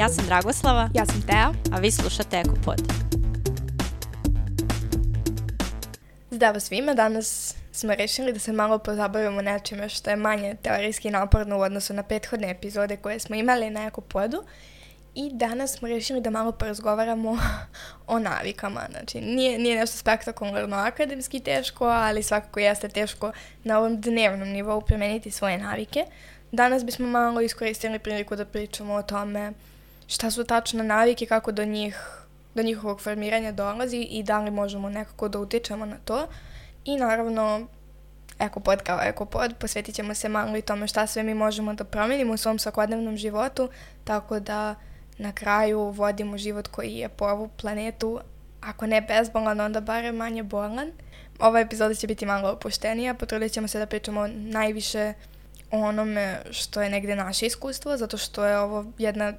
Ja sam Dragoslava. Ja sam Tea. A vi slušate Ekopod. Zdravo svima, danas smo rešili da se malo pozabavimo nečime što je manje teorijski naporno u odnosu na prethodne epizode koje smo imali na Ekopodu. I danas smo rešili da malo porazgovaramo o navikama. Znači, nije, nije nešto spektakularno akademski teško, ali svakako jeste teško na ovom dnevnom nivou premeniti svoje navike. Danas bismo malo iskoristili priliku da pričamo o tome šta su tačno navike, kako do njih do njihovog formiranja dolazi i da li možemo nekako da utičemo na to. I naravno, Ekopod kao Ekopod, posvetit ćemo se malo i tome šta sve mi možemo da promenimo u svom svakodnevnom životu, tako da na kraju vodimo život koji je po ovu planetu, ako ne bezbolan, onda barem manje bolan. Ova epizoda će biti malo opuštenija, potrudit ćemo se da pričamo najviše o onome što je negde naše iskustvo, zato što je ovo jedna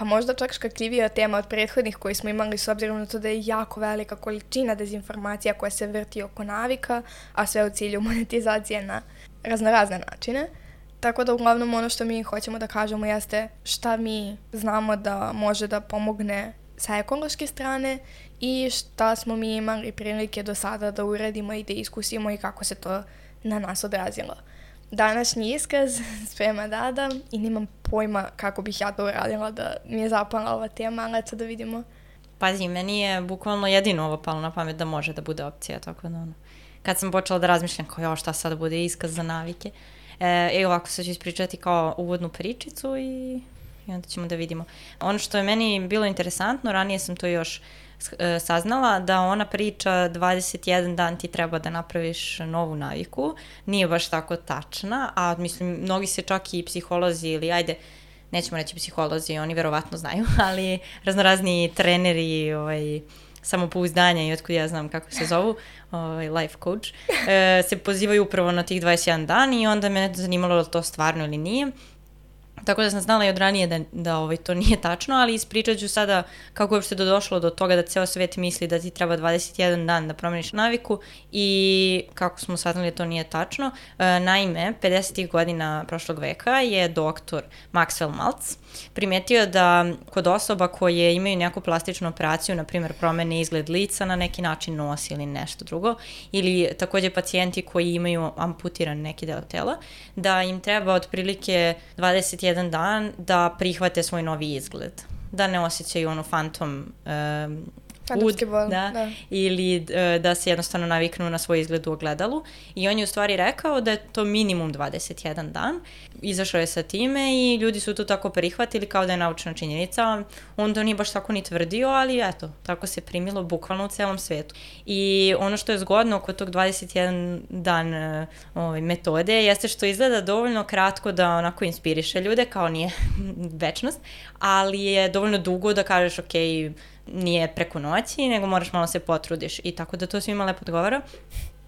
pa možda čak škakljivija tema od prethodnih koji smo imali s obzirom na to da je jako velika količina dezinformacija koja se vrti oko navika, a sve u cilju monetizacije na raznorazne načine. Tako da uglavnom ono što mi hoćemo da kažemo jeste šta mi znamo da može da pomogne sa ekološke strane i šta smo mi imali prilike do sada da uradimo i da iskusimo i kako se to na nas odrazilo. Današnji iskaz sprema Dada i nemam pojma kako bih ja to uradila da mi je zapala ova tema, ali eto da vidimo. Pazi, meni je bukvalno jedino ovo palo na pamet da može da bude opcija, tako da ono. Kad sam počela da razmišljam kao, jo, šta sad bude iskaz za navike, e, e ovako sad ću ispričati kao uvodnu pričicu i, i onda ćemo da vidimo. Ono što je meni bilo interesantno, ranije sam to još saznala da ona priča 21 dan ti treba da napraviš novu naviku. Nije baš tako tačna, a mislim, mnogi se čak i psiholozi ili ajde, nećemo reći psiholozi, oni verovatno znaju, ali raznorazni treneri, ovaj, samopouzdanja i otkud ja znam kako se zovu, ovaj, life coach, e, se pozivaju upravo na tih 21 dan i onda me zanimalo da to stvarno ili nije. Tako da sam znala i od ranije da, da ovaj, to nije tačno, ali ispričat ću sada kako je uopšte do došlo do toga da ceo svet misli da ti treba 21 dan da promeniš naviku i kako smo saznali to nije tačno. E, naime, 50. godina prošlog veka je doktor Maxwell Maltz primetio da kod osoba koje imaju neku plastičnu operaciju, na primjer promene izgled lica na neki način nos ili nešto drugo, ili takođe pacijenti koji imaju amputiran neki deo tela, da im treba otprilike 21 jedan dan da prihvate svoj novi izgled. Da ne osjećaju ono fantom um, ud, bol, da, da. ili uh, da se jednostavno naviknu na svoj izgled u ogledalu. I on je u stvari rekao da je to minimum 21 dan. Izašao je sa time i ljudi su to tako prihvatili kao da je naučna činjenica. On to nije baš tako ni tvrdio, ali eto, tako se primilo bukvalno u celom svetu. I ono što je zgodno kod tog 21 dan uh, ovaj, metode jeste što izgleda dovoljno kratko da onako inspiriše ljude, kao nije večnost, ali je dovoljno dugo da kažeš ok, nije preko noći, nego moraš malo se potrudiš i tako da to svima lepo odgovara.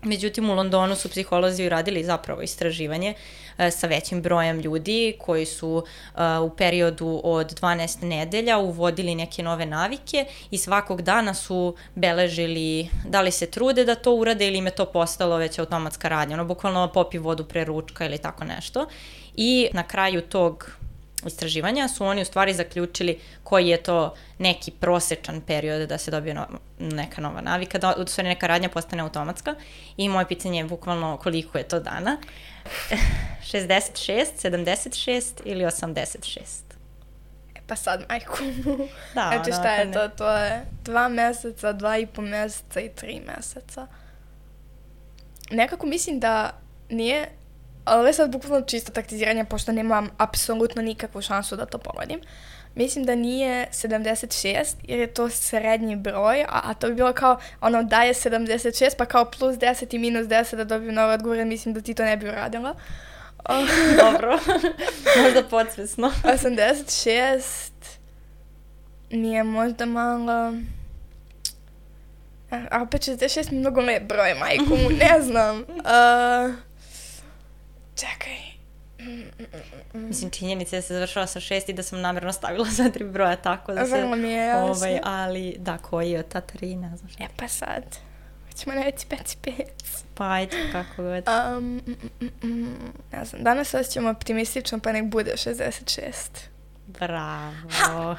Međutim, u Londonu su psiholozi uradili zapravo istraživanje e, sa većim brojem ljudi koji su e, u periodu od 12 nedelja uvodili neke nove navike i svakog dana su beležili da li se trude da to urade ili im je to postalo već automatska radnja. Ono, bukvalno popi vodu pre ručka ili tako nešto. I na kraju tog istraživanja su oni u stvari zaključili koji je to neki prosečan period da se dobije no, neka nova navika, da u stvari neka radnja postane automatska i moje pitanje je bukvalno koliko je to dana. 66, 76 ili 86? E pa sad, majku. Da, znači šta da, je to? To je dva meseca, dva i po meseca i tri meseca. Nekako mislim da nije ali ovo je sad bukvalno čisto taktiziranje, pošto nemam apsolutno nikakvu šansu da to pogodim. Mislim da nije 76, jer je to srednji broj, a, a to bi bilo kao, ono, da je 76, pa kao plus 10 i minus 10 da dobijem nove odgovore, mislim da ti to ne bi uradila. Dobro, možda podsvesno. 86 nije možda malo... A opet 66 mi mnogo lep broj, majku, ne znam. Uh, Čekaj. Mislim, činjenica je da se završila sa šest i da sam namjerno stavila za tri broja tako da se... Vrlo mi je jasno. Ovaj, ali, da, koji je ta tri, ne znam šta. E pa sad, ćemo reći pet i pet. Pa ajde, kako god. Um, mm, mm, mm, ne znam, danas osjećam optimistično, pa nek bude 66. Bravo.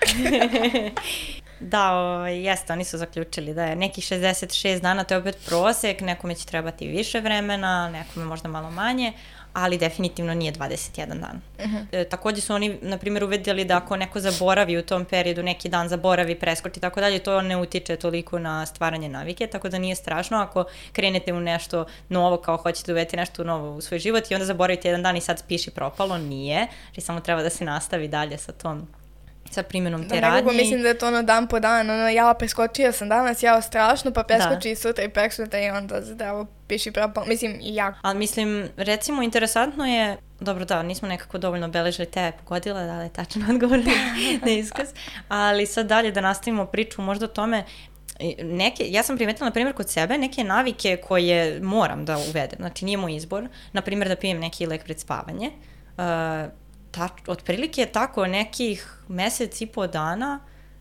da, o, ovaj, jeste, oni su zaključili da je nekih 66 dana, to je opet prosek, nekome će trebati više vremena, nekome možda malo manje, ali definitivno nije 21 dan. Uh -huh. e, takođe su oni, na primjer, uvedeli da ako neko zaboravi u tom periodu, neki dan zaboravi, preskoči i tako dalje, to ne utiče toliko na stvaranje navike, tako da nije strašno ako krenete u nešto novo, kao hoćete da uvedete nešto novo u svoj život i onda zaboravite jedan dan i sad piši propalo, nije, znači samo treba da se nastavi dalje sa tom sa primjenom te da, radnje. Da, mislim da je to ono dan po dan, ono ja preskočio sam danas, ja strašno, pa preskoči da. sutra i preksutra i onda zdravo piši propalo, mislim i ja. Ali mislim, recimo interesantno je, dobro da, nismo nekako dovoljno beležili te pogodile, da li je tačno odgovor na iskaz, ali sad dalje da nastavimo priču možda o tome neke, ja sam primetila, na primjer, kod sebe neke navike koje moram da uvedem, znači nije moj izbor, na primjer da pijem neki lek pred spavanje, uh, ta, otprilike tako nekih mesec i po dana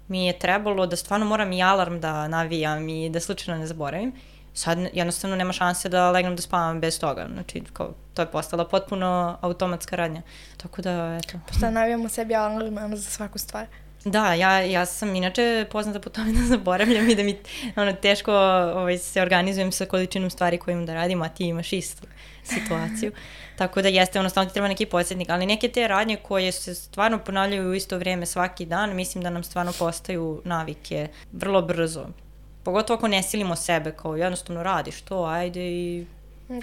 mi je trebalo da stvarno moram i alarm da navijam i da slučajno ne zaboravim. Sad jednostavno nema šanse da legnem da spavam bez toga. Znači, kao, to je postala potpuno automatska radnja. Tako da, eto. Pa šta navijamo sebi alarm za svaku stvar? Da, ja, ja sam inače poznata po tome da zaboravljam i da mi ono, teško ovaj, se organizujem sa količinom stvari koje imam da radim, a ti imaš istu situaciju. Tako da jeste, ono, stalno ti treba neki podsjetnik, ali neke te radnje koje se stvarno ponavljaju u isto vrijeme svaki dan, mislim da nam stvarno postaju navike vrlo brzo. Pogotovo ako ne silimo sebe, kao jednostavno radiš to, ajde i...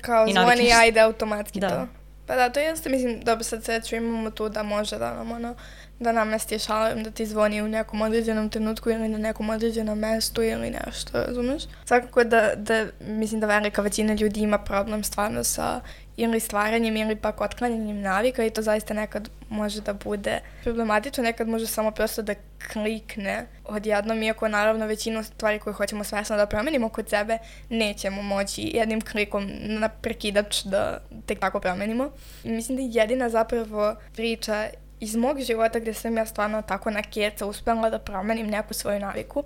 Kao i zvoni, ajde automatski da. to. Pa da, to jeste, mislim, dobro sad sreću imamo tu da može da nam ono, da namestiš alarm da ti zvoni u nekom određenom trenutku ili na nekom određenom mestu ili nešto, razumeš? Svakako da, da mislim da velika većina ljudi ima problem stvarno sa ili stvaranjem ili pak otklanjanjem navika i to zaista nekad može da bude problematično, nekad može samo prosto da klikne odjednom, iako naravno većinu stvari koje hoćemo svesno da promenimo kod sebe nećemo moći jednim klikom na prekidač da tek tako promenimo. Mislim da jedina zapravo priča iz mog života gde sam ja stvarno tako na keca uspela da promenim neku svoju naviku,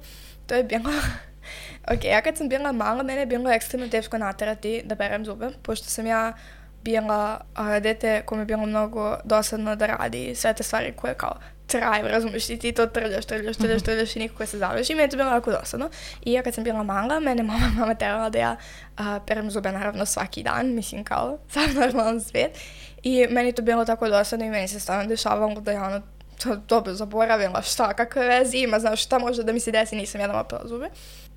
to je bilo ok, ja kad sam bila mala, mene je bilo ekstremno teško naterati da berem zube, pošto sam ja bila a, dete kome je bilo mnogo dosadno da radi sve te stvari koje kao traju, razumiješ, i ti to trljaš, trljaš, trljaš, mhm. trljaš i nikako se završi. I meni je to bilo jako dosadno. I ja kad sam bila mala, mene mama, mama terala da ja a, perem zube naravno svaki dan, mislim kao sam normalan svijet. I meni to bilo tako dosadno i meni se stvarno dešavalo da ja ono to dobro zaboravila šta, kakve veze ima, znaš šta može da mi se desi, nisam jedna opela zube.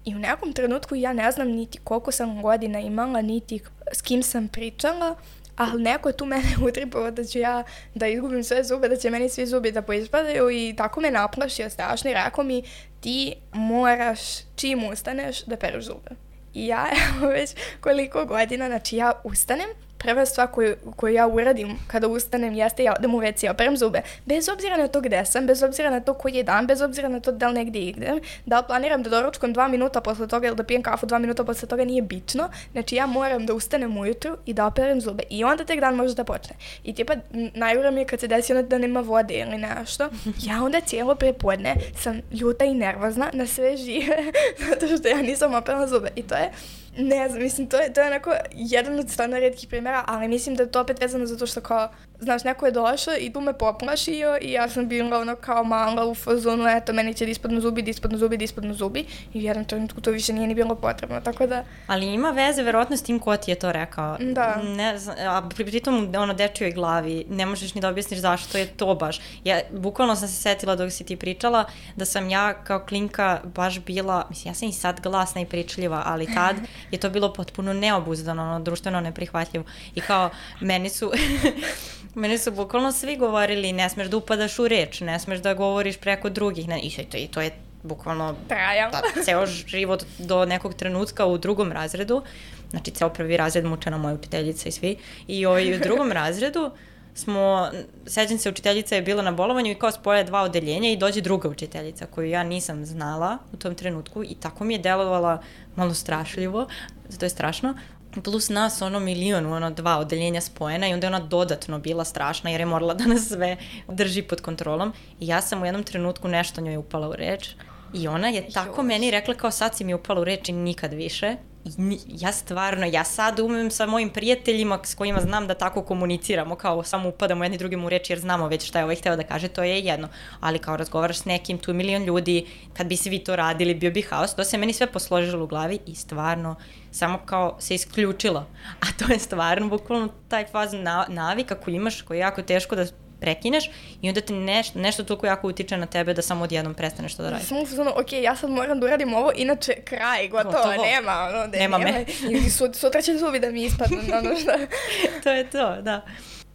I u nekom trenutku ja ne znam niti koliko sam godina imala, niti s kim sam pričala, ali neko je tu mene utripovao da ću ja da izgubim sve zube, da će meni svi zubi da poispadaju i tako me naplašio strašno i rekao mi ti moraš čim ustaneš da pereš zube. I ja evo već koliko godina, znači ja ustanem prva stvar koju, koju ja uradim kada ustanem jeste ja odem u WC, ja operem zube. Bez obzira na to gde sam, bez obzira na to koji je dan, bez obzira na to da li negdje idem, da li planiram da doručkujem dva minuta posle toga ili da pijem kafu dva minuta posle toga, nije bitno. Znači ja moram da ustanem ujutru i da operem zube. I onda tek dan može da počne. I tipa najgore mi je kad se desi ono da nema vode ili nešto. Ja onda cijelo prepodne sam ljuta i nervozna na sve žive zato što ja nisam operala zube. I to je ne znam, mislim, to je, to je onako jedan od stvarno redkih primjera, ali mislim da je to opet vezano zato što kao znaš, neko je došao i tu me poplašio i ja sam bila ono kao mala u fazonu, eto, meni će da ispadnu zubi, da ispadnu zubi, da ispadnu zubi i u jednom trenutku to više nije ni bilo potrebno, tako da... Ali ima veze verovatno s tim ko ti je to rekao. Da. Ne a pritom ono dečjoj glavi, ne možeš ni da objasniš zašto je to baš. Ja, bukvalno sam se setila dok si ti pričala da sam ja kao klinka baš bila, mislim, ja sam i sad glasna i pričljiva, ali tad je to bilo potpuno neobuzdano, ono, društveno neprihvatljivo. I kao, meni su, Meni su bukvalno svi govorili ne smeš da upadaš u reč, ne smeš da govoriš preko drugih. Ne, I to, i to je bukvalno Trajal. ta, ceo život do nekog trenutka u drugom razredu. Znači, ceo prvi razred mučena moja učiteljica i svi. I ovaj, u drugom razredu smo, sećam se, učiteljica je bila na bolovanju i kao spoje dva odeljenja i dođe druga učiteljica koju ja nisam znala u tom trenutku i tako mi je delovala malo strašljivo, zato je strašno, plus nas ono milion, ono dva odeljenja spojena i onda je ona dodatno bila strašna jer je morala da nas sve drži pod kontrolom i ja sam u jednom trenutku nešto njoj upala u reč i ona je tako meni rekla kao sad si mi upala u reč i nikad više I ja stvarno, ja sad umem sa mojim prijateljima s kojima znam da tako komuniciramo, kao samo upadamo jedni drugim u reči jer znamo već šta je ovaj hteo da kaže, to je jedno. Ali kao razgovaraš s nekim, tu milion ljudi, kad bi svi to radili, bio bi haos. To se meni sve posložilo u glavi i stvarno samo kao se isključilo. A to je stvarno bukvalno taj faz navika koju imaš, koji je jako teško da prekineš i onda ti nešto, nešto toliko jako utiče na tebe da samo odjednom prestaneš to da radiš. Samo ono, ok, ja sad moram da uradim ovo, inače kraj, gotovo, gotovo. nema, ono, da nema, nema me. I sutra će zubi da mi ispadnu, ono šta. to je to, da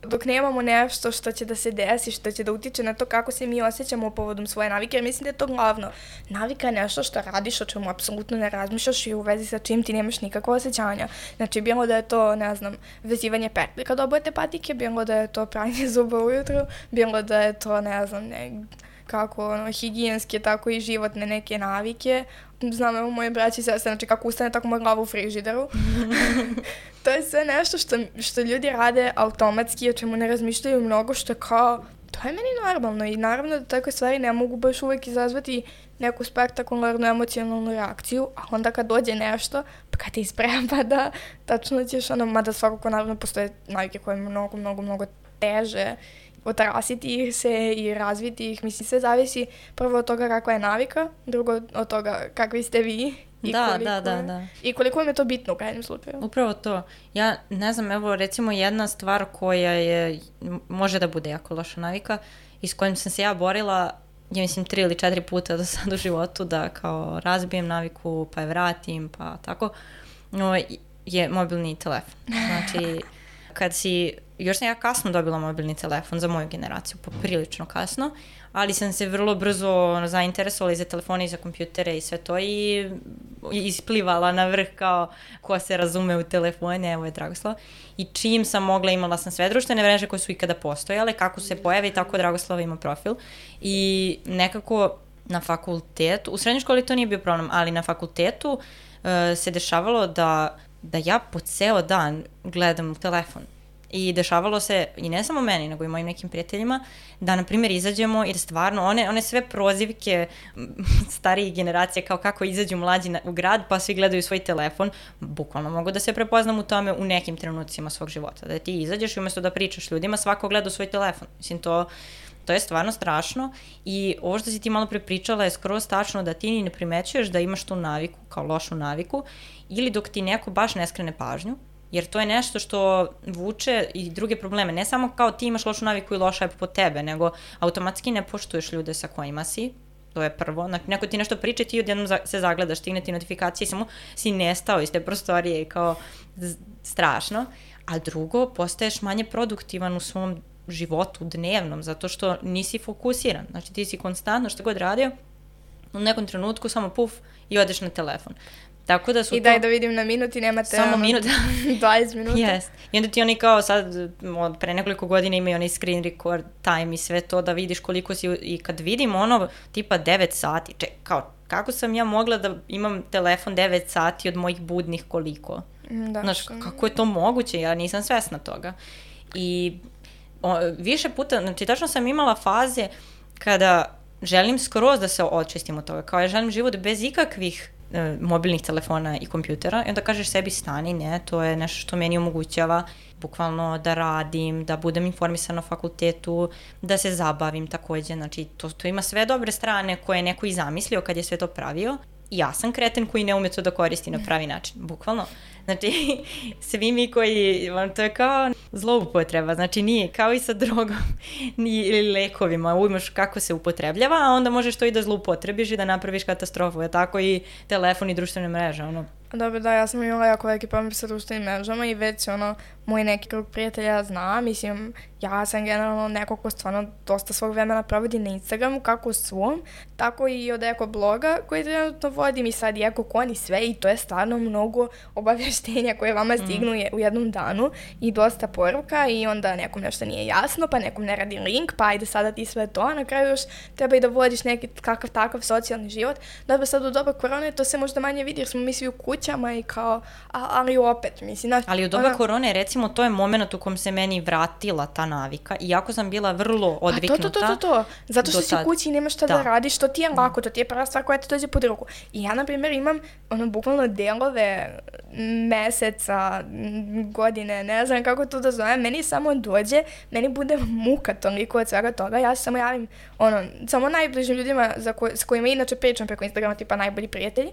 dok nemamo nešto što će da se desi, što će da utiče na to kako se mi osjećamo povodom svoje navike, jer mislim da je to glavno. Navika je nešto što radiš, o čemu apsolutno ne razmišljaš i u vezi sa čim ti nemaš nikakvo osjećanja. Znači, bilo da je to, ne znam, vezivanje petli kad obojete patike, bilo da je to pranje zuba ujutru, bilo da je to, ne znam, ne, kako ono, higijenske, tako i životne neke navike. Znam, evo moje braći i sestre, znači kako ustane, tako moja glava u frižideru. to je sve nešto što, što ljudi rade automatski, o čemu ne razmišljaju mnogo, što je kao, to je meni normalno i naravno da takve stvari ne mogu baš uvek izazvati neku spektakularnu emocionalnu reakciju, a onda kad dođe nešto, pa kad te isprema da tačno ćeš ono, mada svakako naravno postoje navike koje mnogo, mnogo, mnogo teže otrasiti ih se i razviti ih. Mislim, sve zavisi prvo od toga kakva je navika, drugo od toga kakvi ste vi I da, da, da, da. I koliko vam je to bitno u krajnjem slučaju. Upravo to. Ja ne znam, evo recimo jedna stvar koja je, može da bude jako loša navika i s kojim sam se ja borila ja mislim tri ili četiri puta do sad u životu da kao razbijem naviku pa je vratim pa tako, no, je mobilni telefon. Znači, kad si još sam ja kasno dobila mobilni telefon za moju generaciju, poprilično kasno, ali sam se vrlo brzo zainteresovala i za telefone i za kompjutere i sve to i isplivala na vrh kao ko se razume u telefone, evo je Dragoslav. I čim sam mogla, imala sam sve društvene mreže koje su ikada postojale, kako se pojavi, tako Dragoslava ima profil. I nekako na fakultetu, u srednjoj školi to nije bio problem, ali na fakultetu uh, se dešavalo da da ja po ceo dan gledam telefon I dešavalo se, i ne samo meni, nego i mojim nekim prijateljima, da, na primjer, izađemo, jer stvarno, one, one sve prozivke starijih generacija, kao kako izađu mlađi na, u grad, pa svi gledaju svoj telefon, bukvalno mogu da se prepoznam u tome u nekim trenucima svog života. Da ti izađeš i umesto da pričaš ljudima, svako gleda u svoj telefon. Mislim, to, to je stvarno strašno i ovo što si ti malo prepričala je skoro tačno da ti ni ne primećuješ da imaš tu naviku, kao lošu naviku, ili dok ti neko baš ne skrene pažnju, jer to je nešto što vuče i druge probleme. Ne samo kao ti imaš lošu naviku i loša je po tebe, nego automatski ne poštuješ ljude sa kojima si, to je prvo. Neko ti nešto priča ti odjednom se zagledaš, stigne ti notifikacije samo si nestao iz te prostorije i kao strašno. A drugo, postaješ manje produktivan u svom životu dnevnom, zato što nisi fokusiran. Znači, ti si konstantno što god radio, u nekom trenutku samo puf i odeš na telefon. Tako da su I daj da vidim na minut i nemate samo minut. 20 minuta. Yes. I onda ti oni kao sad od pre nekoliko godina imaju onaj screen record time i sve to da vidiš koliko si i kad vidim ono tipa 9 sati, ček, kao kako sam ja mogla da imam telefon 9 sati od mojih budnih koliko? Mm, da. Znaš, kako je to moguće? Ja nisam svesna toga. I o, više puta, znači tačno sam imala faze kada želim skroz da se očistim od toga, kao ja želim život bez ikakvih mobilnih telefona i kompjutera i onda kažeš sebi stani, ne, to je nešto što meni omogućava bukvalno da radim, da budem informisana o fakultetu, da se zabavim takođe, znači to, to ima sve dobre strane koje je neko i zamislio kad je sve to pravio. Ja sam kreten koji ne ume to da koristi na pravi način, bukvalno. Znači, svi mi koji, to je kao zloupotreba, znači nije kao i sa drogom ili lekovima, umaš kako se upotrebljava, a onda možeš to i da zloupotrebiš i da napraviš katastrofu, je tako i telefon i društvene mreže, ono. Dobro, da, ja sam imala jako veliki problem sa društvenim mrežama i već, ono, moj neki krug prijatelja zna, mislim, ja sam generalno neko ko stvarno dosta svog vremena provodi na Instagramu, kako u svom, tako i od eko bloga koji trenutno vodim i sad i eko kon i sve i to je stvarno mnogo obavještenja koje vama mm. stignu mm. u jednom danu i dosta poruka i onda nekom nešto nije jasno, pa nekom ne radi link, pa ajde sada ti sve to, a na kraju još treba i da vodiš neki kakav takav socijalni život. Dobro, sad u doba korone to se možda manje vidi jer smo mi svi u kućama i kao, a, ali opet, mislim, znaš, Ali u doba ono- korone, recimo, to je moment u kom se meni vratila ta navika, iako sam bila vrlo odviknuta. Pa to, to, to, to, to. Zato što si tad. kući i nemaš šta da. Da. radiš, to ti je lako, to ti je prva stvar koja ti dođe pod ruku. I ja, na primjer, imam ono, bukvalno delove meseca, godine, ne znam kako to da zovem, meni samo dođe, meni bude muka toliko od svega toga, ja se samo javim, ono, samo najbližim ljudima za koj, s kojima inače pričam preko Instagrama, tipa najbolji prijatelji,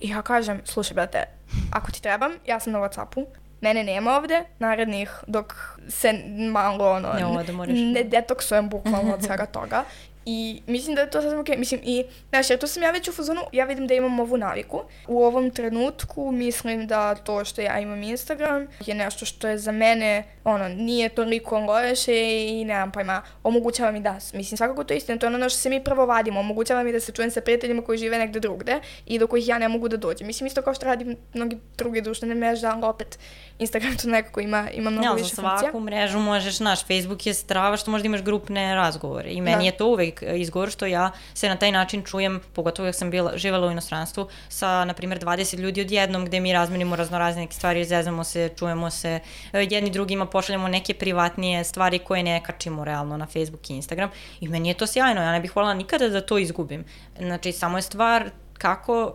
i ja kažem, slušaj, brate, ako ti trebam, ja sam na Whatsappu, mene nema ovde, narednih, dok se malo, ono, Ne odmoriš. ne detoksujem bukvalno od svega toga. I mislim da je to sasvim okej. Mislim, i, znaš, jer tu sam ja već u fazonu, ja vidim da imam ovu naviku. U ovom trenutku mislim da to što ja imam Instagram je nešto što je za mene, ono, nije toliko loše i nemam pojma, omogućava mi da, mislim, svakako to je istina, to je ono što se mi prvo vadimo, omogućava mi da se čujem sa prijateljima koji žive negde drugde i do kojih ja ne mogu da dođem. Mislim, isto kao što radim mnogi druge društvene mreže, ali opet Instagram to nekako ima, ima mnogo Ne, više za funkcija. svaku mrežu možeš, naš, Facebook je strava što možda imaš grupne razgovore i meni Da. je to uvek izgovor što ja se na taj način čujem, pogotovo jak sam bila, živela u inostranstvu, sa, na primjer, 20 ljudi odjednom gde mi razmenimo raznorazne neke stvari, zezamo se, čujemo se, e, jedni drugima pošaljemo neke privatnije stvari koje ne kačimo realno na Facebook i Instagram i meni je to sjajno, ja ne bih voljela nikada da to izgubim. Znači, samo je stvar kako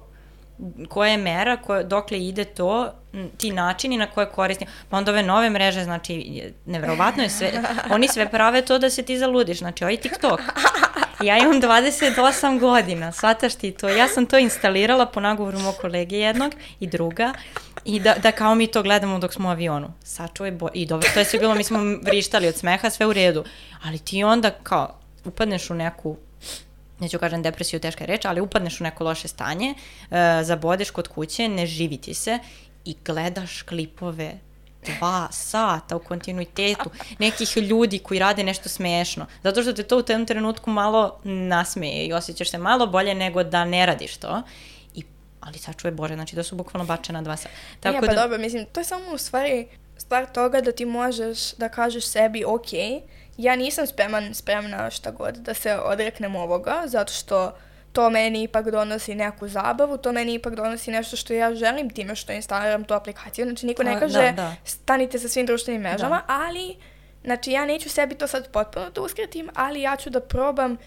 koja je mera, koja, dokle ide to, ti načini na koje koristim. Pa onda ove nove mreže, znači, je- neverovatno je sve, oni sve prave to da se ti zaludiš, znači, ovaj TikTok. Ja imam 28 godina, shvataš ti to? Ja sam to instalirala po nagovoru mog kolege jednog i druga i da, da kao mi to gledamo dok smo u avionu. Sačuvaj bo... I dobro, to je sve bilo, mi smo vrištali od smeha, sve u redu. Ali ti onda kao upadneš u neku neću kažem depresiju, teška reč, ali upadneš u neko loše stanje, uh, zabodeš kod kuće, ne živi ti se i gledaš klipove dva sata u kontinuitetu nekih ljudi koji rade nešto smešno. Zato što te to u tom trenutku malo nasmeje i osjećaš se malo bolje nego da ne radiš to. I, ali sačuje Bože, znači da su bukvalno bačena dva sata. Tako Nije, pa da... dobro, mislim, to je samo u stvari stvar toga da ti možeš da kažeš sebi, ok, ja nisam spreman, spremna šta god da se odreknem ovoga, zato što to meni ipak donosi neku zabavu, to meni ipak donosi nešto što ja želim time što instaliram tu aplikaciju. Znači, niko ne Da, kaže da. stanite sa svim društvenim mrežama, ali, znači, ja neću sebi to sad potpuno da uskratim, ali ja ću da probam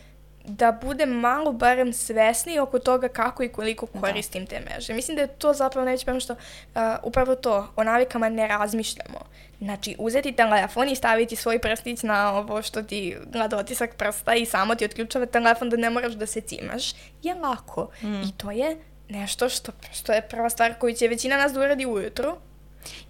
da budem malo barem svesni oko toga kako i koliko koristim te mreže. Mislim da je to zapravo neće prema što uh, upravo to, o navikama ne razmišljamo. Znači, uzeti telefon i staviti svoj prstić na ovo što ti gleda otisak prsta i samo ti otključava telefon da ne moraš da se cimaš, je lako. Mm. I to je nešto što, što je prva stvar koju će većina nas da uradi ujutru.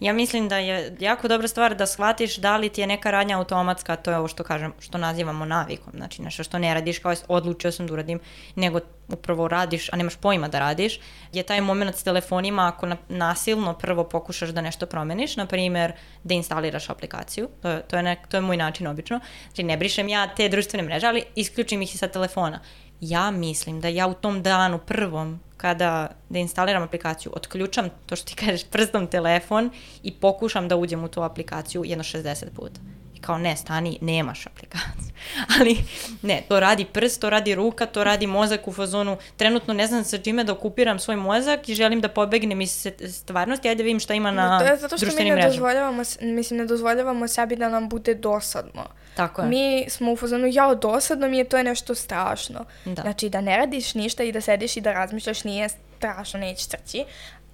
Ja mislim da je jako dobra stvar da shvatiš da li ti je neka radnja automatska, to je ovo što kažem, što nazivamo navikom, znači nešto što ne radiš kao odlučio sam da uradim, nego upravo radiš, a nemaš pojma da radiš, je taj moment s telefonima ako na, nasilno prvo pokušaš da nešto promeniš, na primjer da instaliraš aplikaciju, to je, to je, nek, to je moj način obično, znači ne brišem ja te društvene mreže, ali isključim ih i sa telefona. Ja mislim da ja u tom danu prvom kada da instaliram aplikaciju, otključam to što ti kažeš prstom telefon i pokušam da uđem u tu aplikaciju jedno 60 puta. I kao ne, stani, nemaš aplikaciju. Ali ne, to radi prst, to radi ruka, to radi mozak u fazonu. Trenutno ne znam sa čime da okupiram svoj mozak i želim da pobegnem iz stvarnosti, ajde da vidim šta ima na to je zato što mi društvenim ne mrežama. dozvoljavamo, mislim, ne dozvoljavamo sebi da nam bude dosadno. Tako je. Mi smo u fazonu, jao, dosadno mi je, to je nešto strašno. Da. Znači, da ne radiš ništa i da sediš i da razmišljaš nije strašno, neće trći.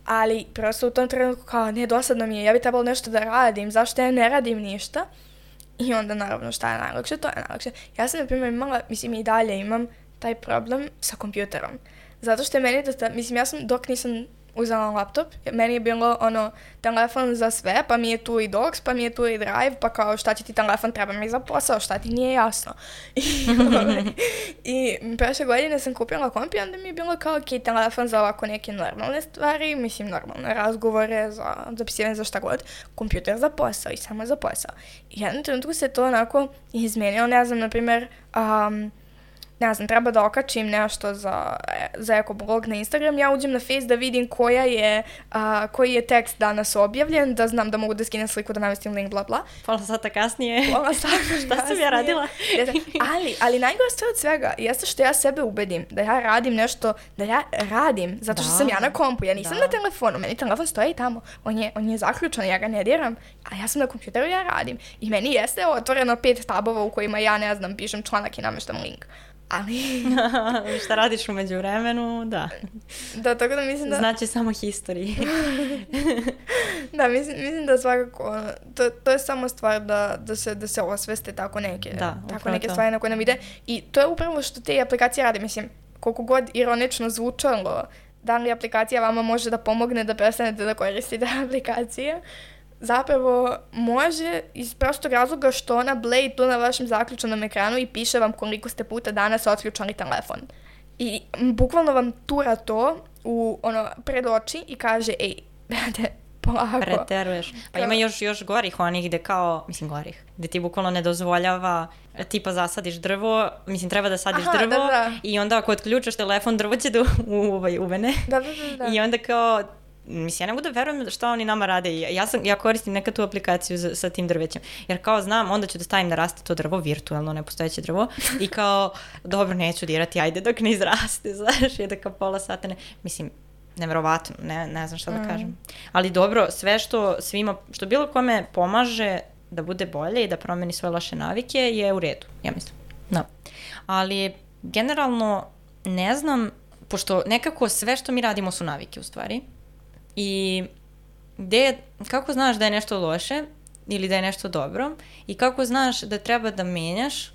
Ali prosto u tom trenutku kao, ne, dosadno mi je, ja bi trebalo nešto da radim, zašto ja ne radim ništa? I onda naravno šta je najlakše, to je najlakše. Ja sam, na primjer, imala, mislim i dalje imam taj problem sa kompjuterom. Zato što je meni dosta, mislim, ja sam dok nisam uzela laptop, meni je bilo ono telefon za sve, pa mi je tu i Docs, pa mi je tu i Drive, pa kao šta će ti telefon, treba mi za posao, šta ti nije jasno. I, I prošle godine sam kupila komp i onda mi je bilo kao, ok, telefon za ovako neke normalne stvari, mislim normalne razgovore, za zapisivanje za šta god, kompjuter za posao i samo za posao. I jednom trenutku se to onako izmenilo, ne znam, na primjer, um, ne znam, treba da okačim nešto za, za ekoblog na Instagram, ja uđem na Face da vidim koja je, a, koji je tekst danas objavljen, da znam da mogu da skinem sliku, da namestim link, bla, bla. Pola sata kasnije. Pola sata Šta sam ja radila? ali, ali najgore stvar od svega jeste što ja sebe ubedim da ja radim nešto, da ja radim, zato što Da. sam ja na kompu, ja nisam Da. na telefonu, meni telefon stoji tamo, on je, on je zaključan, ja ga ne diram, a ja sam na kompjuteru, ja radim. I meni jeste otvoreno pet tabova u kojima ja, ne znam, pišem članak i nameštam link. Ali, Šta radiš umeđu vremenu, da. da, tako da mislim da... Znači samo history. Da, mislim, mislim da svakako, to, to je samo stvar da, da, se, da se osveste tako neke, Da, tako neke to. stvari na koje nam ide. I to je upravo što te aplikacije rade. Mislim, koliko god ironično zvučalo, da li aplikacija vama može da pomogne da prestanete da koristite aplikacije, zapravo može iz prostog razloga što ona bleji tu na vašem zaključanom ekranu i piše vam koliko ste puta danas otključali telefon. I bukvalno vam tura to u ono pred oči i kaže ej, brate, polako. Preteruješ. Pa ima još, još gorih onih gde kao, mislim gorih, gde ti bukvalno ne dozvoljava tipa zasadiš drvo, mislim treba da sadiš Aha, drvo da, da. i onda ako otključaš telefon drvo će da u, u, ovaj, uvene. Da, da, da, da. I onda kao, mislim, ja ne mogu da verujem šta oni nama rade. Ja, sam, ja koristim neka tu aplikaciju za, sa tim drvećem. Jer kao znam, onda ću da stavim da raste to drvo, virtualno, nepostojeće drvo. I kao, dobro, neću dirati, ajde dok ne izraste, znaš, je da kao pola sata ne... Mislim, neverovatno, ne, ne znam šta da Mm. kažem. Ali dobro, sve što svima, što bilo kome pomaže da bude bolje i da promeni svoje loše navike je u redu, ja mislim. Da. Ali generalno ne znam, pošto nekako sve što mi radimo su navike u stvari. I gde kako znaš da je nešto loše ili da je nešto dobro i kako znaš da treba da menjaš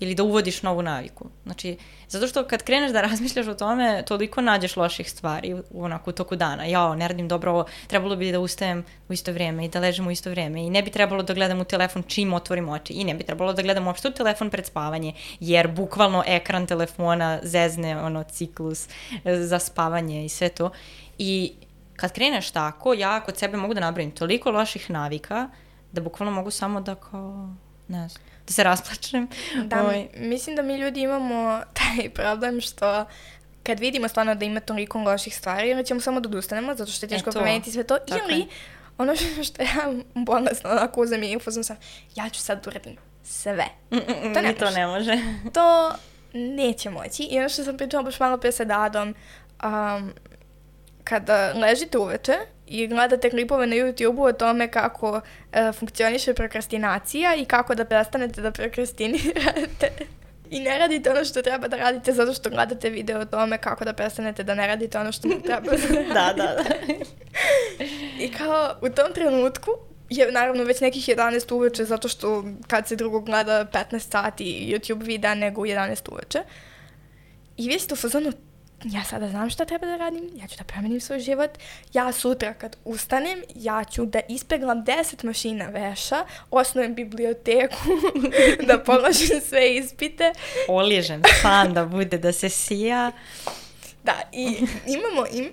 ili da uvodiš novu naviku. Znači, zato što kad kreneš da razmišljaš o tome, toliko nađeš loših stvari u, onako u toku dana. Jao, ne radim dobro ovo, trebalo bi da ustajem u isto vrijeme i da ležem u isto vrijeme i ne bi trebalo da gledam u telefon čim otvorim oči i ne bi trebalo da gledam uopšte u telefon pred spavanje, jer bukvalno ekran telefona zezne ono ciklus e, za spavanje i sve to. I kad kreneš tako, ja kod sebe mogu da nabrojim toliko loših navika da bukvalno mogu samo da kao, ne znam, da se rasplačem. Da, Ovaj, mislim da mi ljudi imamo taj problem što kad vidimo stvarno da ima toliko loših stvari, onda ćemo samo da odustanemo, zato što je teško E, to. promeniti sve to. Tako Ili, je. ono što, ja bolesno onako uzem i ufazom sam, ja ću sad da uradim sve. To ne to ne može. To neće moći. I ono što sam pričala baš malo pre sa Dadom, um, kada ležite uveče i gledate klipove na YouTube-u o tome kako uh, funkcioniše prokrastinacija i kako da prestanete da prokrastinirate. I ne radite ono što treba da radite zato što gledate video o tome kako da prestanete da ne radite ono što treba da da, da, da. I kao u tom trenutku je naravno već nekih 11 uveče zato što kad se drugo gleda 15 sati YouTube videa nego u 11 uveče. I vi ste u fazonu ja sada znam šta treba da radim, ja ću da promenim svoj život, ja sutra kad ustanem, ja ću da ispeglam 10 mašina veša, osnujem biblioteku, da položim sve ispite, Oližen san da bude, da se sija. Da, i imamo, im,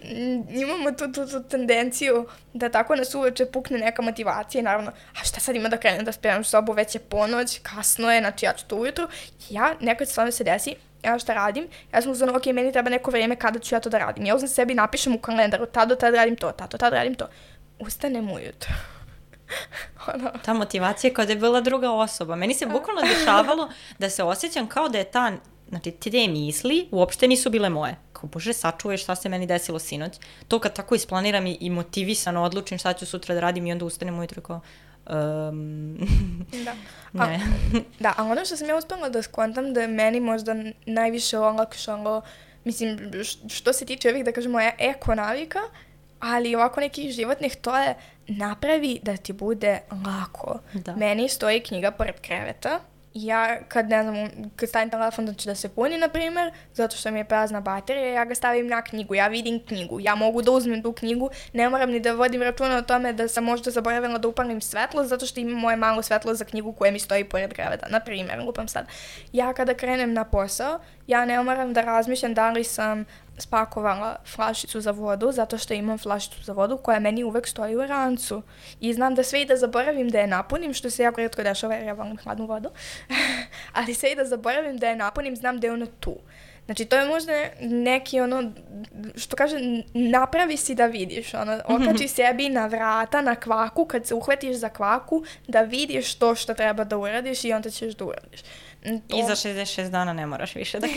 imamo tu, tu, tu tendenciju da tako nas uveče pukne neka motivacija i naravno, a šta sad ima da krenem da spremam sobu, već je ponoć, kasno je, znači ja ću to ujutru. Ja, nekad stvarno se desi, ja šta radim, ja sam uzmano, ok, meni treba neko vreme kada ću ja to da radim. Ja uzmem sebi i napišem u kalendaru, tad do tad radim to, tad do tad radim to. Ustanem ujutru. ono, Ta motivacija kao da je bila druga osoba. Meni se bukvalno dešavalo da se osjećam kao da je ta, znači te misli uopšte nisu bile moje. Kao, bože, sačuvaj šta se meni desilo sinoć. To kad tako isplaniram i, i motivisano odlučim šta ću sutra da radim i onda ustanem ujutro kao, um, da. ne. Da, a ono što sam ja uspela da skontam da je meni možda najviše olakšalo, mislim, što se tiče ovih, da kažemo, e- eko navika, ali ovako nekih životnih, to je napravi da ti bude lako. Da. Meni stoji knjiga pored kreveta, ja kad ne znam, kad stavim telefon da će da se puni, na primer, zato što mi je prazna baterija, ja ga stavim na knjigu, ja vidim knjigu, ja mogu da uzmem tu knjigu, ne moram ni da vodim računa o tome da sam možda zaboravila da upalim svetlo, zato što imam moje malo svetlo za knjigu koje mi stoji pored kreveta, na primer, lupam sad. Ja kada krenem na posao, ja ne moram da razmišljam da li sam spakovala flašicu za vodu, zato što imam flašicu za vodu koja meni uvek stoji u rancu. I znam da sve i da zaboravim da je napunim, što se jako redko dešava jer ja volim hladnu vodu. Ali sve i da zaboravim da je napunim, znam da je ona tu. Znači, to je možda neki ono, što kaže, napravi si da vidiš, ono, okači sebi na vrata, na kvaku, kad se uhvatiš za kvaku, da vidiš to što treba da uradiš i onda ćeš da uradiš. To... I za 66 dana ne moraš više da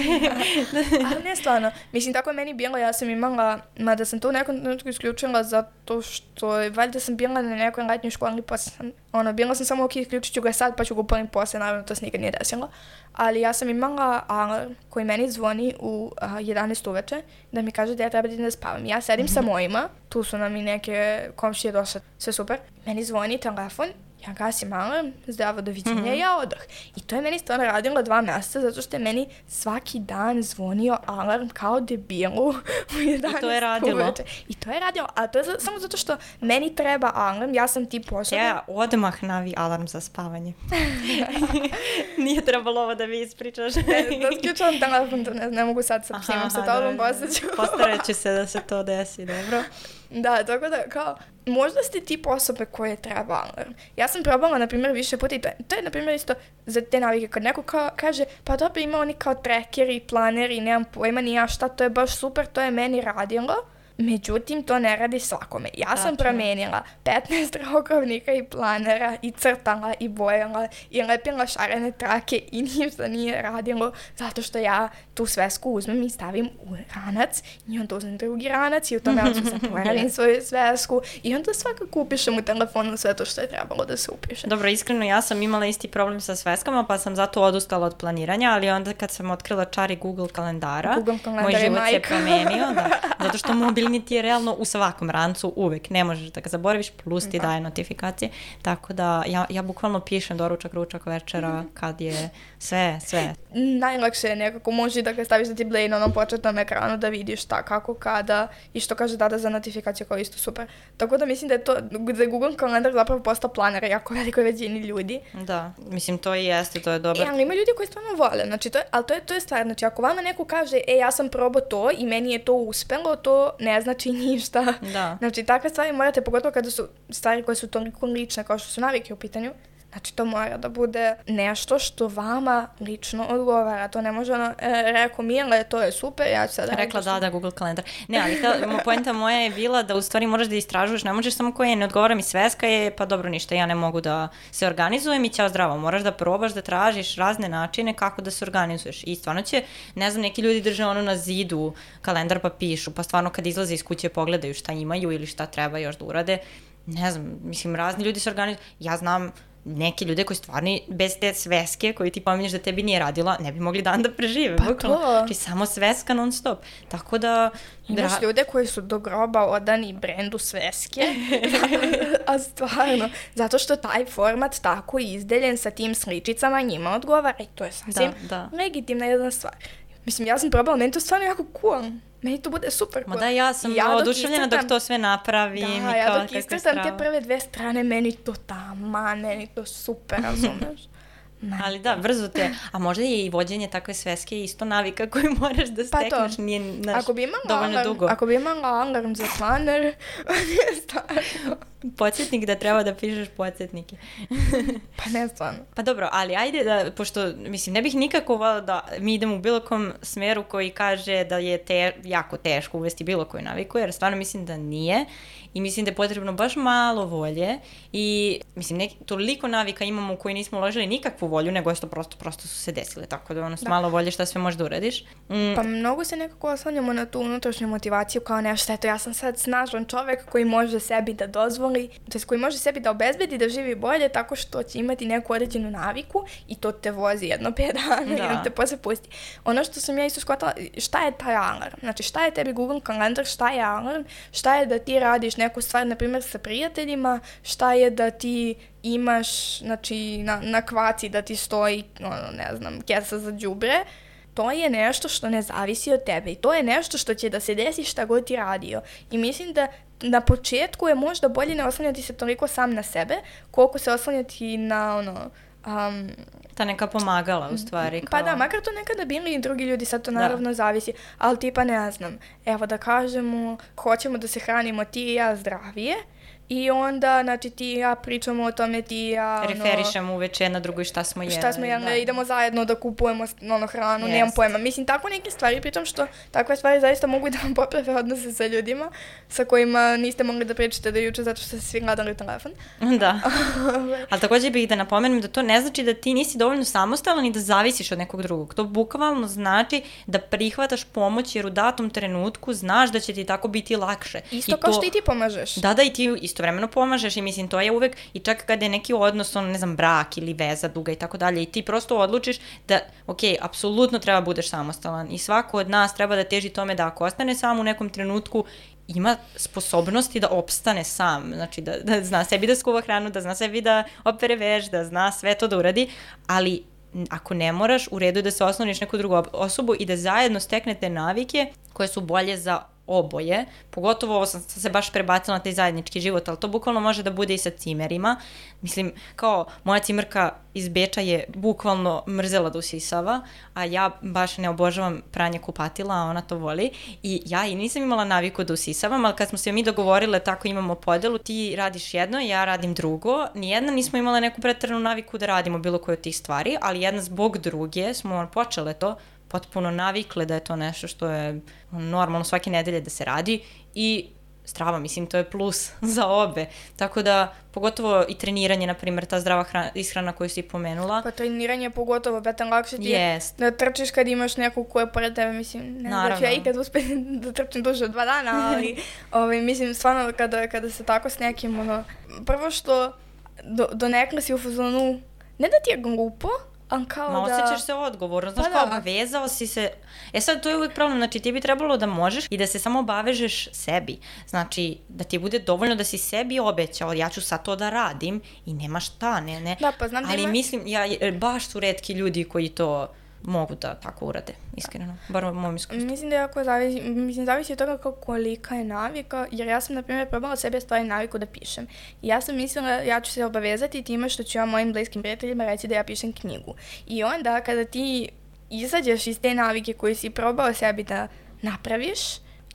Ali ne stvarno. Mislim, tako je meni bilo. Ja sam imala, mada sam to u nekom trenutku isključila zato što valjda sam bila na nekoj letnjoj školi pa sam, ono, bila sam samo ok, isključit ću ga sad pa ću ga upalim posle, naravno to se nikad nije desilo. Ali ja sam imala alarm koji meni zvoni u uh, 11 uveče da mi kaže da ja treba da spavam. Ja sedim mm -hmm. sa mhm. mojima, tu su nam i neke komšije došle, sve super. Meni zvoni telefon ja gasim alarm, zdravo, doviđenja, mm -hmm. ja odah. I to je meni stvarno radilo dva meseca, zato što je meni svaki dan zvonio alarm kao debilu u 11 I to je radilo. Uveče. I to je radilo, a to je za, samo zato što meni treba alarm, ja sam tip osoba. Ja odmah navi alarm za spavanje. Nije trebalo ovo da vi ispričaš. ne, da sključavam telefon, da ne, ne mogu sad sa psimom, sa tobom postaću. Postarat će se da se to desi, dobro. Da, tako da kao, možda ste tip osobe koje treba alarm. Ja sam probala, na primjer, više puta i to, to je, na primjer, isto za te navike. Kad neko kao, kaže, pa dobro, ima oni kao trackeri, planeri, nemam pojma ni ja šta, to je baš super, to je meni radilo Međutim, to ne radi svakome. Ja sam promenila 15 rokovnika i planera i crtala i bojala i lepila šarene trake i ništa nije radilo zato što ja tu svesku uzmem i stavim u ranac i onda uzmem drugi ranac i u tom rancu zaporavim svoju svesku i onda svakako upišem u telefonu sve to što je trebalo da se upiše. Dobro, iskreno ja sam imala isti problem sa sveskama pa sam zato odustala od planiranja, ali onda kad sam otkrila čari Google kalendara, Google kalendar moj život se promenio, da, zato što mobil mobilni ti je realno u svakom rancu uvek, ne možeš da ga zaboraviš, plus ti da. daje notifikacije, tako da ja, ja bukvalno pišem doručak, ručak, večera, kad je sve, sve. Najlakše je nekako, može da ga staviš da ti bleje na onom početnom ekranu da vidiš šta, kako, kada i što kaže dada za notifikaciju kao isto super. Tako da mislim da je to, da je Google kalendar zapravo postao planer jako velikoj većini ljudi. Da, mislim to i jeste, to je dobro. E, ali ima ljudi koji stvarno vole, znači to je, ali to je, to je stvar, znači ako vama neko kaže, e ja sam probao to i meni je to uspelo, to ne znači ništa. Da. Znači takve stvari morate, pogotovo kada su stvari koje su toliko lične kao što su navike u pitanju, Znači, to mora da bude nešto što vama lično odgovara. To ne može ono, e, rekao Mile, to je super, ja ću sad... Rekla da, da, Google kalendar. Ne, ali ta, poenta moja je bila da u stvari moraš da istražuješ, ne možeš samo koje ne odgovara mi sveska je, pa dobro, ništa, ja ne mogu da se organizujem i ćao zdravo. Moraš da probaš da tražiš razne načine kako da se organizuješ. I stvarno će, ne znam, neki ljudi drže ono na zidu kalendar pa pišu, pa stvarno kad izlaze iz kuće pogledaju šta imaju ili šta treba još da urade. Ne znam, mislim, razni ljudi se organizuju. Ja znam neke ljude koji stvarno bez te sveske koji ti pominješ da tebi nije radila, ne bi mogli dan da prežive. Pa bukvalno. to. Znači samo sveska non stop. Tako da... Imaš dra... ljude koji su do groba odani brendu sveske, a stvarno, zato što taj format tako izdeljen sa tim sličicama njima odgovara i to je sasvim da, da. legitimna jedna stvar. Mislim, ja sam probala, meni to stvarno jako cool meni to bude super. Ma da, ja sam ja oduševljena dok, dok to sve napravim. Da, i kao, ja dok istratam te prve dve strane, meni to tamo, meni to super, razumeš? Ne. Ali da, brzo te, a možda je i vođenje takve sveske isto navika koju moraš da stekneš, pa to. nije naš, ako bi dovoljno alarm, dugo. Ako bi imala alarm za planer, nije stvarno. Podsjetnik da treba da pišeš podsjetnike. pa ne stvarno. Pa dobro, ali ajde da, pošto, mislim, ne bih nikako volao da mi idemo u bilo kom smeru koji kaže da je te, jako teško uvesti bilo koju naviku, jer stvarno mislim da nije i mislim da je potrebno baš malo volje i mislim neki, toliko navika imamo u koji nismo uložili nikakvu volju nego što prosto, prosto su se desile tako da ono s da. malo volje šta sve možeš da uradiš. Mm. Pa mnogo se nekako oslanjamo na tu unutrašnju motivaciju kao nešto, eto ja sam sad snažan čovek koji može sebi da dozvoli, to koji može sebi da obezbedi da živi bolje tako što će imati neku određenu naviku i to te vozi jedno pet dana da. i on te posle pusti. Ono što sam ja isto shvatila, šta je taj alarm? Znači šta je tebi Google kalendar, šta je alarm, šta je da ti radiš neku stvar, na primjer, sa prijateljima, šta je da ti imaš, znači, na, na kvaci da ti stoji, ono, ne znam, kesa za džubre, to je nešto što ne zavisi od tebe i to je nešto što će da se desi šta god ti radio. I mislim da na početku je možda bolje ne oslanjati se toliko sam na sebe, koliko se oslanjati na ono, Um, Ta neka pomagala u stvari. Kao... Pa da, makar to nekada bili i drugi ljudi, sad to naravno da. zavisi, ali tipa ne znam, evo da kažemo, hoćemo da se hranimo ti i ja zdravije, I onda, znači, ti i ja pričamo o tome, ti i ja... Ono, Referišemo uveče jedna drugoj šta smo jeli. Šta smo jeli, da. idemo zajedno da kupujemo ono, hranu, yes. nemam pojma. Mislim, tako neke stvari, pritom što takve stvari zaista mogu da vam poprave odnose sa ljudima sa kojima niste mogli da pričate do juče zato što ste svi gledali telefon. Da. Ali takođe bih da napomenem da to ne znači da ti nisi dovoljno samostalan i da zavisiš od nekog drugog. To bukvalno znači da prihvataš pomoć jer u datom trenutku znaš da će ti tako biti lakše. Isto I kao to... što i ti pomažeš. Da, da, i ti isto istovremeno pomažeš i mislim to je uvek i čak kada je neki odnos, on ne znam, brak ili veza duga i tako dalje i ti prosto odlučiš da, ok, apsolutno treba budeš samostalan i svako od nas treba da teži tome da ako ostane sam u nekom trenutku ima sposobnosti da opstane sam, znači da, da zna sebi da skuva hranu, da zna sebi da opere veš, da zna sve to da uradi, ali ako ne moraš, u redu je da se osloniš neku drugu osobu i da zajedno steknete navike koje su bolje za oboje, pogotovo ovo sam se baš prebacila na taj zajednički život, ali to bukvalno može da bude i sa cimerima. Mislim, kao moja cimerka iz Beča je bukvalno mrzela da usisava, a ja baš ne obožavam pranje kupatila, a ona to voli. I ja i nisam imala naviku da usisavam, ali kad smo se mi dogovorile tako imamo podelu, ti radiš jedno, ja radim drugo. Nijedna nismo imala neku pretranu naviku da radimo bilo koju od tih stvari, ali jedna zbog druge smo počele to potpuno navikle da je to nešto što je normalno svake nedelje da se radi i strava, mislim, to je plus za obe. Tako da, pogotovo i treniranje, na primjer, ta zdrava hrana, ishrana koju si pomenula. Pa treniranje pogotovo, betan lakše ti yes. da trčiš kad imaš neku koja je pored tebe, mislim, ne znam da ću ja ikad uspeti da trčim duže od dva dana, ali, ovaj, mislim, stvarno, kada, kada se tako s nekim, ono, prvo što do, do nekla si u fazonu, ne da ti je glupo, A kao Ma, da... osjećaš se odgovorno, znaš pa kao da. obavezao si se. E sad, to je uvijek problem, znači ti bi trebalo da možeš i da se samo obavežeš sebi. Znači, da ti bude dovoljno da si sebi obećao, ja ću sad to da radim i nema šta, ne, ne. Da, pa znam da Ali ima... mislim, ja, baš su redki ljudi koji to mogu da tako urade, iskreno, bar u mom iskustvu. Mislim da jako zavisi, mislim, zavisi od toga kolika je navika, jer ja sam, na primjer, probala sebe stvari naviku da pišem. I ja sam mislila, ja ću se obavezati time što ću ja mojim bliskim prijateljima reći da ja pišem knjigu. I onda, kada ti izađeš iz te navike koju si probao sebi da napraviš,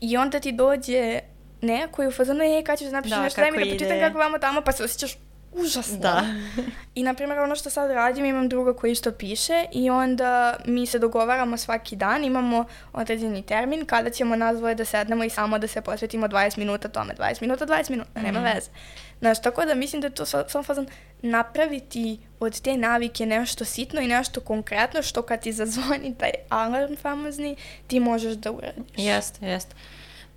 i onda ti dođe neko i u fazonu, ej, kada ćeš napišeš da, nešto, daj mi da počitam kako vamo tamo, pa se osjećaš užasno. Da. I, na primjer, ono što sad radim, imam druga koji isto piše i onda mi se dogovaramo svaki dan, imamo određeni termin kada ćemo nas dvoje da sednemo i samo da se posvetimo 20 minuta tome. 20 minuta, 20 minuta, nema mm. veze. Znaš, tako da mislim da je to samo fazan napraviti od te navike nešto sitno i nešto konkretno što kad ti zazvoni taj alarm famozni, ti možeš da uradiš. Jeste, jeste.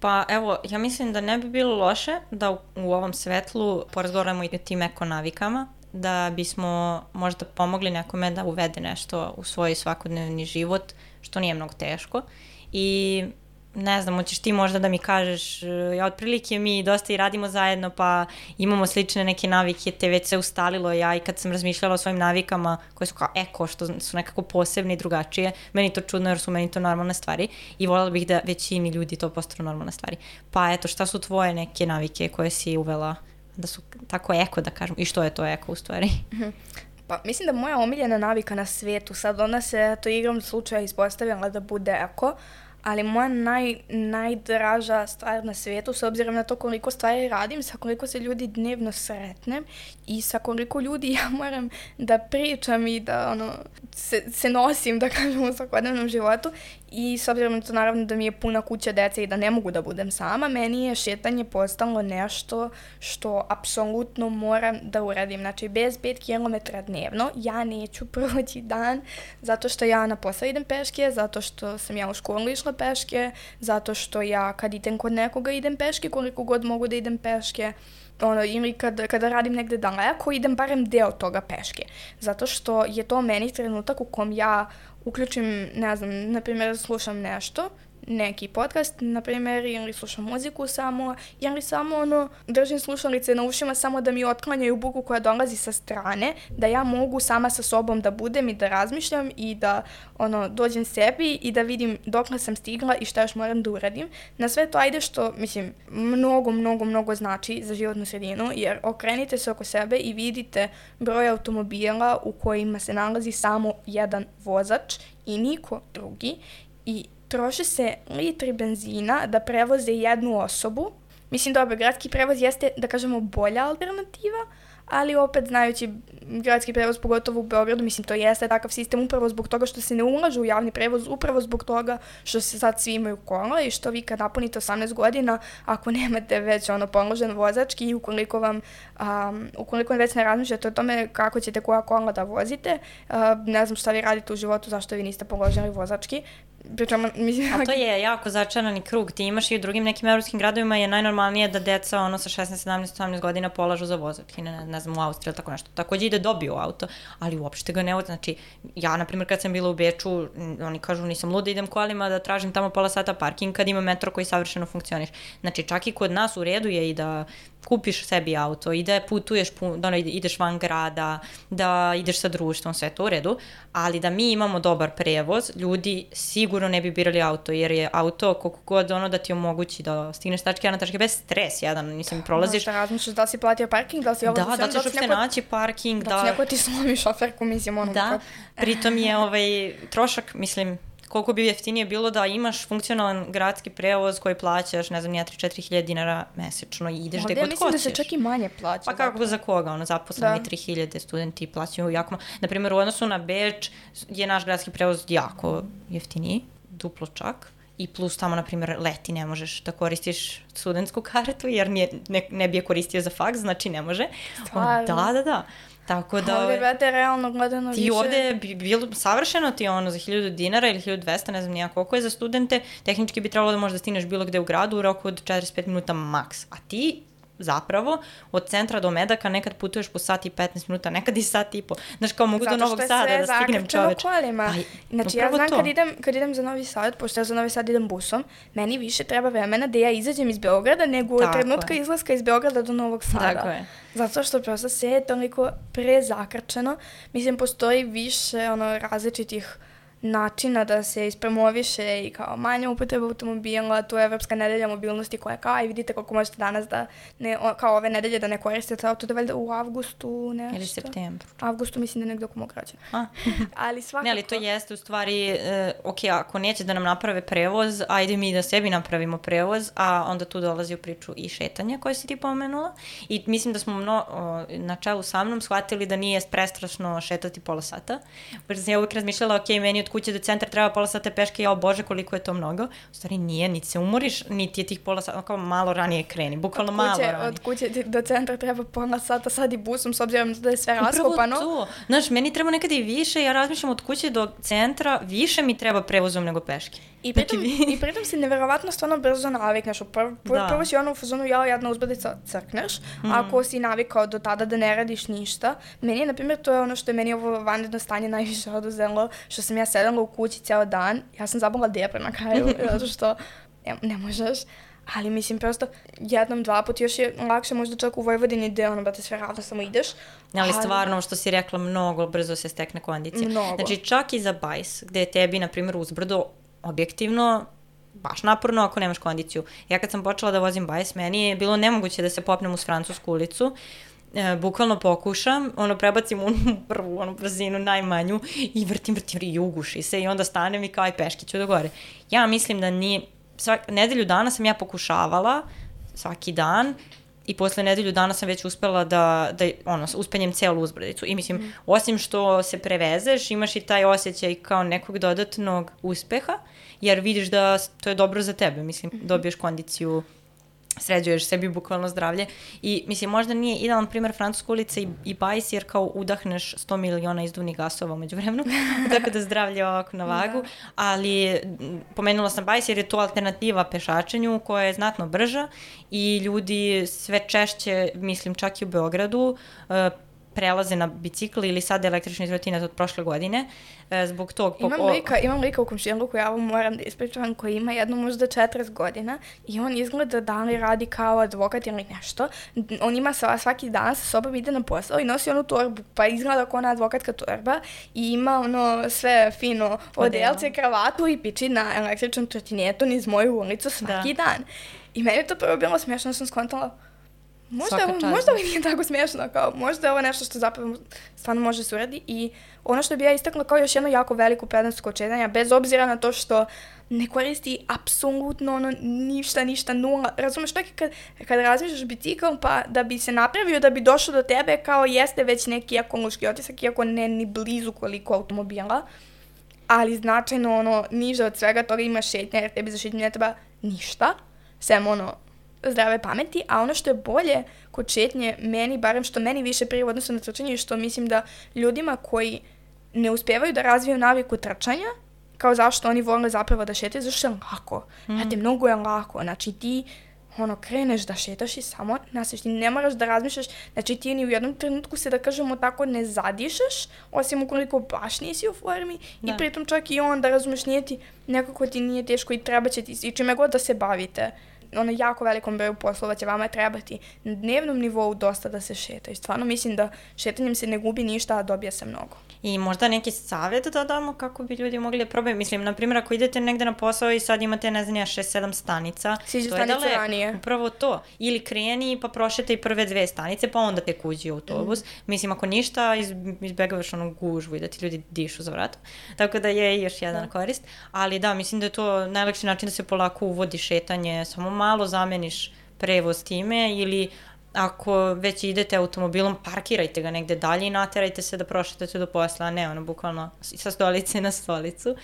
Pa evo, ja mislim da ne bi bilo loše da u, ovom svetlu porazgovaramo i tim ekonavikama, da bismo možda pomogli nekome da uvede nešto u svoj svakodnevni život, što nije mnogo teško. I ne znam, hoćeš ti možda da mi kažeš, e, ja otprilike mi dosta i radimo zajedno, pa imamo slične neke navike, te već se ustalilo, ja i kad sam razmišljala o svojim navikama, koje su kao eko, što su nekako posebne i drugačije, meni to čudno jer su meni to normalne stvari i voljela bih da većini ljudi to postanu normalne stvari. Pa eto, šta su tvoje neke navike koje si uvela da su tako eko, da kažem, i što je to eko u stvari? Mhm. Pa mislim da moja omiljena navika na svetu, sad ona se to igrom slučaja ispostavila da bude eko, ali moja naj, najdraža stvar na svijetu, s obzirom na to koliko stvari radim, sa koliko se ljudi dnevno sretnem i sa koliko ljudi ja moram da pričam i da ono, se, se nosim, da kažem, u svakodnevnom životu i s obzirom na to naravno da mi je puna kuća dece i da ne mogu da budem sama, meni je šetanje postalo nešto što apsolutno moram da uradim. Znači, bez 5 km dnevno ja neću proći dan zato što ja na posao idem peške, zato što sam ja u školu išla peške, zato što ja kad idem kod nekoga idem peške, koliko god mogu da idem peške ono, ili kad, kada radim negde daleko, idem barem deo toga peške. Zato što je to meni trenutak u kom ja uključim, ne znam, na primjer, slušam nešto, neki podcast, na primjer, ili slušam muziku samo, ili samo ono, držim slušalice na ušima samo da mi otklanjaju buku koja dolazi sa strane, da ja mogu sama sa sobom da budem i da razmišljam i da ono, dođem sebi i da vidim dok sam stigla i šta još moram da uradim. Na sve to ajde što, mislim, mnogo, mnogo, mnogo znači za životnu sredinu, jer okrenite se oko sebe i vidite broj automobila u kojima se nalazi samo jedan vozač i niko drugi i troše se litri benzina da prevoze jednu osobu. Mislim, dobro, gradski prevoz jeste, da kažemo, bolja alternativa, ali opet znajući gradski prevoz, pogotovo u Beogradu, mislim, to jeste takav sistem upravo zbog toga što se ne ulaže u javni prevoz, upravo zbog toga što se sad svi imaju kola i što vi kad napunite 18 godina, ako nemate već ono položen vozački i ukoliko vam, um, ukoliko već ne razmišljate o tome kako ćete koja kola da vozite, uh, ne znam šta vi radite u životu, zašto vi niste položili vozački, Pričamo, mislim, A to je jako začarani krug. Ti imaš i u drugim nekim evropskim gradovima je najnormalnije da deca ono sa 16, 17, 18 godina polažu za vozački, ne, ne znam, u Austriji ili tako nešto. Takođe i da dobiju auto, ali uopšte ga ne voze. Znači, ja, na primjer, kad sam bila u Beču, oni kažu nisam luda, idem kolima da tražim tamo pola sata parking kad ima metro koji savršeno funkcioniš. Znači, čak i kod nas u redu je i da kupiš sebi auto i da putuješ, da ono, ideš van grada, da ideš sa društvom, sve to u redu, ali da mi imamo dobar prevoz, ljudi sigurno ne bi birali auto, jer je auto koliko god ono da ti omogući da stigneš tačke A na tačke bez stres jedan, mislim, prolaziš... Da, razmišljaš da si platio parking, da si ovo... Da, da ćeš uopšte neko... naći parking, da... Da. će neko ti slomi šoferku, mislim, ono... Da, pritom je ovaj trošak, mislim, koliko bi jeftinije bilo da imaš funkcionalan gradski prevoz koji plaćaš, ne znam, nije 3-4 hiljade dinara mesečno i ideš gde god hoćeš. mislim da se čak i manje plaća. Pa kako dakle. za koga, ono, zaposleni da. 3 hiljade studenti plaćaju jako malo. Naprimjer, u odnosu na Beč je naš gradski prevoz jako jeftiniji, duplo čak i plus tamo, na primjer, leti ne možeš da koristiš studentsku kartu, jer nije, ne, ne bi je koristio za faks, znači ne može. Stvarno? da, da, da. Tako da... Ovde, brate, realno gledano ti više... Ti ovde bi bilo savršeno ti ono za 1000 dinara ili 1200, ne znam nija koliko je za studente, tehnički bi trebalo da možda stigneš bilo gde u gradu u roku od 45 minuta maks. A ti zapravo od centra do Medaka nekad putuješ po sat i 15 minuta, nekad i sat i po. Znaš, kao mogu do Novog Sada da stignem čoveč. kolima. Pa, znači, ja znam to. kad idem, kad idem za Novi Sad, pošto ja za Novi Sad idem busom, meni više treba vremena da ja izađem iz Beograda nego od trenutka je. izlaska iz Beograda do Novog Sada. Tako je. Zato što prosto sve je toliko prezakrčeno. Mislim, postoji više ono, različitih načina da se ispromoviše i kao manja upotreba automobila, tu je Evropska nedelja mobilnosti koja je kao, aj vidite koliko možete danas da, ne, kao ove nedelje da ne koristite auto, da valjda u avgustu nešto. Ili septembru. Avgustu mislim da je negde oko mog ali svakako... Ne, ali to jeste u stvari, uh, ok, ako neće da nam naprave prevoz, ajde mi da sebi napravimo prevoz, a onda tu dolazi u priču i šetanje koje si ti pomenula. I mislim da smo mno, uh, na čelu sa mnom shvatili da nije prestrašno šetati pola sata. Pošto sam ja uvijek razmišljala, ok, meni od kuće do centra treba pola sata peške, ja, bože, koliko je to mnogo. U stvari nije, niti se umoriš, niti je tih pola sata, kao malo ranije kreni, bukvalno od kuće, malo ranije. Od kuće do centra treba pola sata, sad i busom, s obzirom da je sve raskopano. Upravo to. Znaš, meni treba nekada i više, ja razmišljam od kuće do centra, više mi treba prevozom nego peške. I pritom, znači, I pritom si neverovatno stvarno brzo navikneš. Prvo, da. prvo si ono u fazonu, ja jedna uzbrdica crkneš, mm. ako si navikao do tada da ne radiš ništa. Meni je, na primjer, to je ono što je meni ovo vanredno stanje najviše oduzelo, što sam ja sedala u kući ceo dan, ja sam zabala depre na kraju, zato što ne, ne možeš. Ali mislim, prosto jednom, dva put još je lakše možda čak u Vojvodini gde ono, ba te sve ravno samo ideš. Ali, ali stvarno, što si rekla, mnogo brzo se stekne kondicija. Mnogo. Znači, čak i za bajs, gde je tebi, na primjer, uzbrdo objektivno baš naporno ako nemaš kondiciju. Ja kad sam počela da vozim bajs, meni je bilo nemoguće da se popnem uz francusku ulicu, e, bukvalno pokušam, ono prebacim u prvu onu brzinu najmanju i vrtim, vrtim i uguši se i onda stanem i kao aj peški ću do gore. Ja mislim da nije, svak, nedelju dana sam ja pokušavala svaki dan i posle nedelju dana sam već uspela da, da ono, uspenjem celu uzbrdicu. I mislim, mm. osim što se prevezeš, imaš i taj osjećaj kao nekog dodatnog uspeha, jer vidiš da to je dobro za tebe. Mislim, mhm. dobiješ kondiciju sređuješ sebi bukvalno zdravlje i mislim možda nije idealan primer Francuska ulica i, i bajs jer kao udahneš 100 miliona izduvnih gasova umeđu vremenu, tako da zdravlje ovako na vagu, da. ali pomenula sam bajs jer je to alternativa pešačenju koja je znatno brža i ljudi sve češće, mislim čak i u Beogradu, uh, prelaze na bicikl ili sad električni trotinet od prošle godine, e, zbog tog... Imam o... lika, imam lika u komšiluku, ja vam moram da ispričavam, koji ima jednu možda 40 godina i on izgleda da li radi kao advokat ili nešto. On ima sva, svaki dan sa sobom ide na posao i nosi onu torbu, pa izgleda kao ona advokatka torba i ima ono sve fino odelce, kravatu i piči na električnom trotinetu niz moju ulicu svaki da. dan. I meni je to prvo bilo smiješno, sam skontala, Možda, ovo, možda ovo nije tako smiješno, kao možda je ovo nešto što zapravo stvarno može se uradi i ono što bi ja istakla kao još jednu jako veliku prednost kod četanja, bez obzira na to što ne koristi apsolutno ono ništa, ništa, nula. Razumeš, čak kad, kad razmišljaš bicikl, pa da bi se napravio, da bi došao do tebe, kao jeste već neki ekološki otisak, iako ne ni blizu koliko automobila, ali značajno ono, niže od svega toga ima šetnja, jer tebi za šetnju ne treba ništa, sem ono, zdrave pameti, a ono što je bolje kod šetnje, meni, barem što meni više prije u odnosu na trčanje, što mislim da ljudima koji ne uspevaju da razviju naviku trčanja, kao zašto oni vole zapravo da šetaju, zašto je lako. Mm. Znate, mnogo je lako. Znači, ti ono, kreneš da šetaš i samo naseš. Ti ne moraš da razmišljaš, znači ti ni u jednom trenutku se, da kažemo tako, ne zadišeš, osim ukoliko baš nisi u formi da. i pritom čak i onda, razumeš, nije ti, nekako ti nije teško i treba će ti, i čime god da se bavite ono jako velikom broju poslova će vama trebati na dnevnom nivou dosta da se šeta. I stvarno mislim da šetanjem se ne gubi ništa, a dobija se mnogo. I možda neki savjet da damo kako bi ljudi mogli da probaju. Mislim, na primjer, ako idete negde na posao i sad imate, ne znam, 6-7 stanica. Siđe stanice ranije. Upravo to. Ili kreni pa prošete i prve dve stanice, pa onda tek uđi u autobus. Mm. Mislim, ako ništa, iz, izbegavaš ono gužvu i da ti ljudi dišu za vratom. Tako da je još jedan da. korist. Ali da, mislim da je to najlakši način da se polako uvodi šetanje. Samo malo zameniš prevoz time ili ako već idete automobilom, parkirajte ga negde dalje i naterajte se da prošetate do posla, a ne ono, bukvalno sa stolice na stolicu.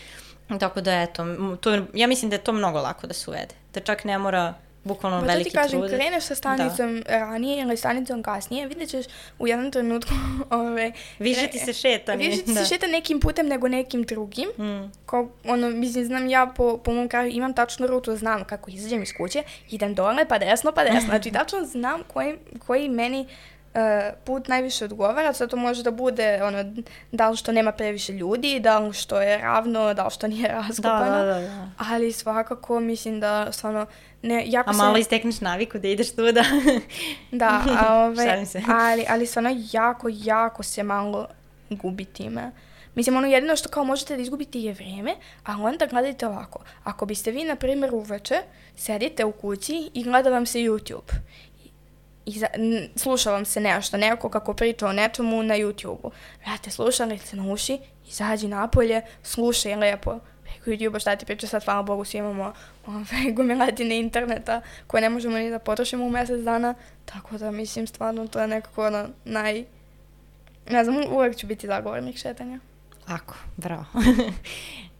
Tako da, eto, to, ja mislim da je to mnogo lako da se uvede. Da čak ne mora bukvalno ba, veliki trud. Pa to ti kažem, kreneš sa stanicom da. ranije ili stanicom kasnije, vidjet ćeš u jednom trenutku... Ove, više ti se šeta. Više ti da. se šeta nekim putem nego nekim drugim. Mm. Ko, ono, mislim, znam ja po, po mom kraju imam tačnu rutu, znam kako izađem iz kuće, idem dole, pa desno, pa desno. Znači, tačno znam koji, koji meni put najviše odgovara, sad to može da bude ono, da li što nema previše ljudi, da li što je ravno, da li što nije raskopano, da, da, da, da. ali svakako mislim da stvarno ne, jako a malo se... istekneš naviku da ideš tu da... da, a, ove, se. ali, ali stvarno jako, jako se malo gubi time. Mislim, ono jedino što kao možete da izgubite je vreme, a onda gledajte ovako. Ako biste vi, na primjer, uveče, sedite u kući i gleda vam se YouTube i za, n, sluša vam se nešto, neko kako priča o nečemu na YouTube-u. Vrate, slušalice na uši, izađi napolje, slušaj lepo preko YouTube-a šta ti priča sad, hvala Bogu, svi imamo ove, gomilatine interneta koje ne možemo ni da potrošimo u mesec dana, tako da mislim stvarno to je nekako ono naj... Ne znam, uvek ću biti zagovornik šetanja. Ako, bravo.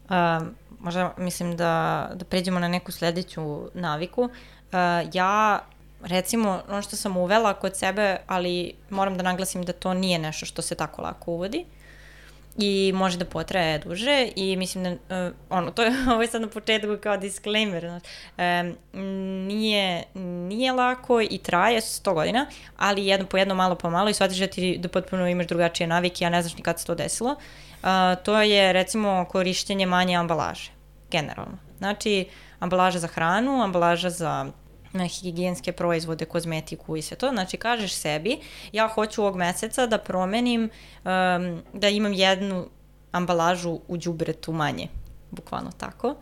um, možda mislim da, da pređemo na neku sledeću naviku. Uh, ja recimo, ono što sam uvela kod sebe, ali moram da naglasim da to nije nešto što se tako lako uvodi i može da potraje duže i mislim da, uh, ono, to je, ovo je sad na početku kao disclaimer, znači, um, nije, nije lako i traje 100 godina, ali jedno po jedno, malo po malo i shvatiš da ti da potpuno imaš drugačije navike, a ne znaš ni kad se to desilo. Uh, to je recimo korišćenje manje ambalaže, generalno. Znači, ambalaža za hranu, ambalaža za na higijenske proizvode, kozmetiku i sve to. Znači, kažeš sebi, ja hoću ovog meseca da promenim, um, da imam jednu ambalažu u džubretu manje, bukvalno tako.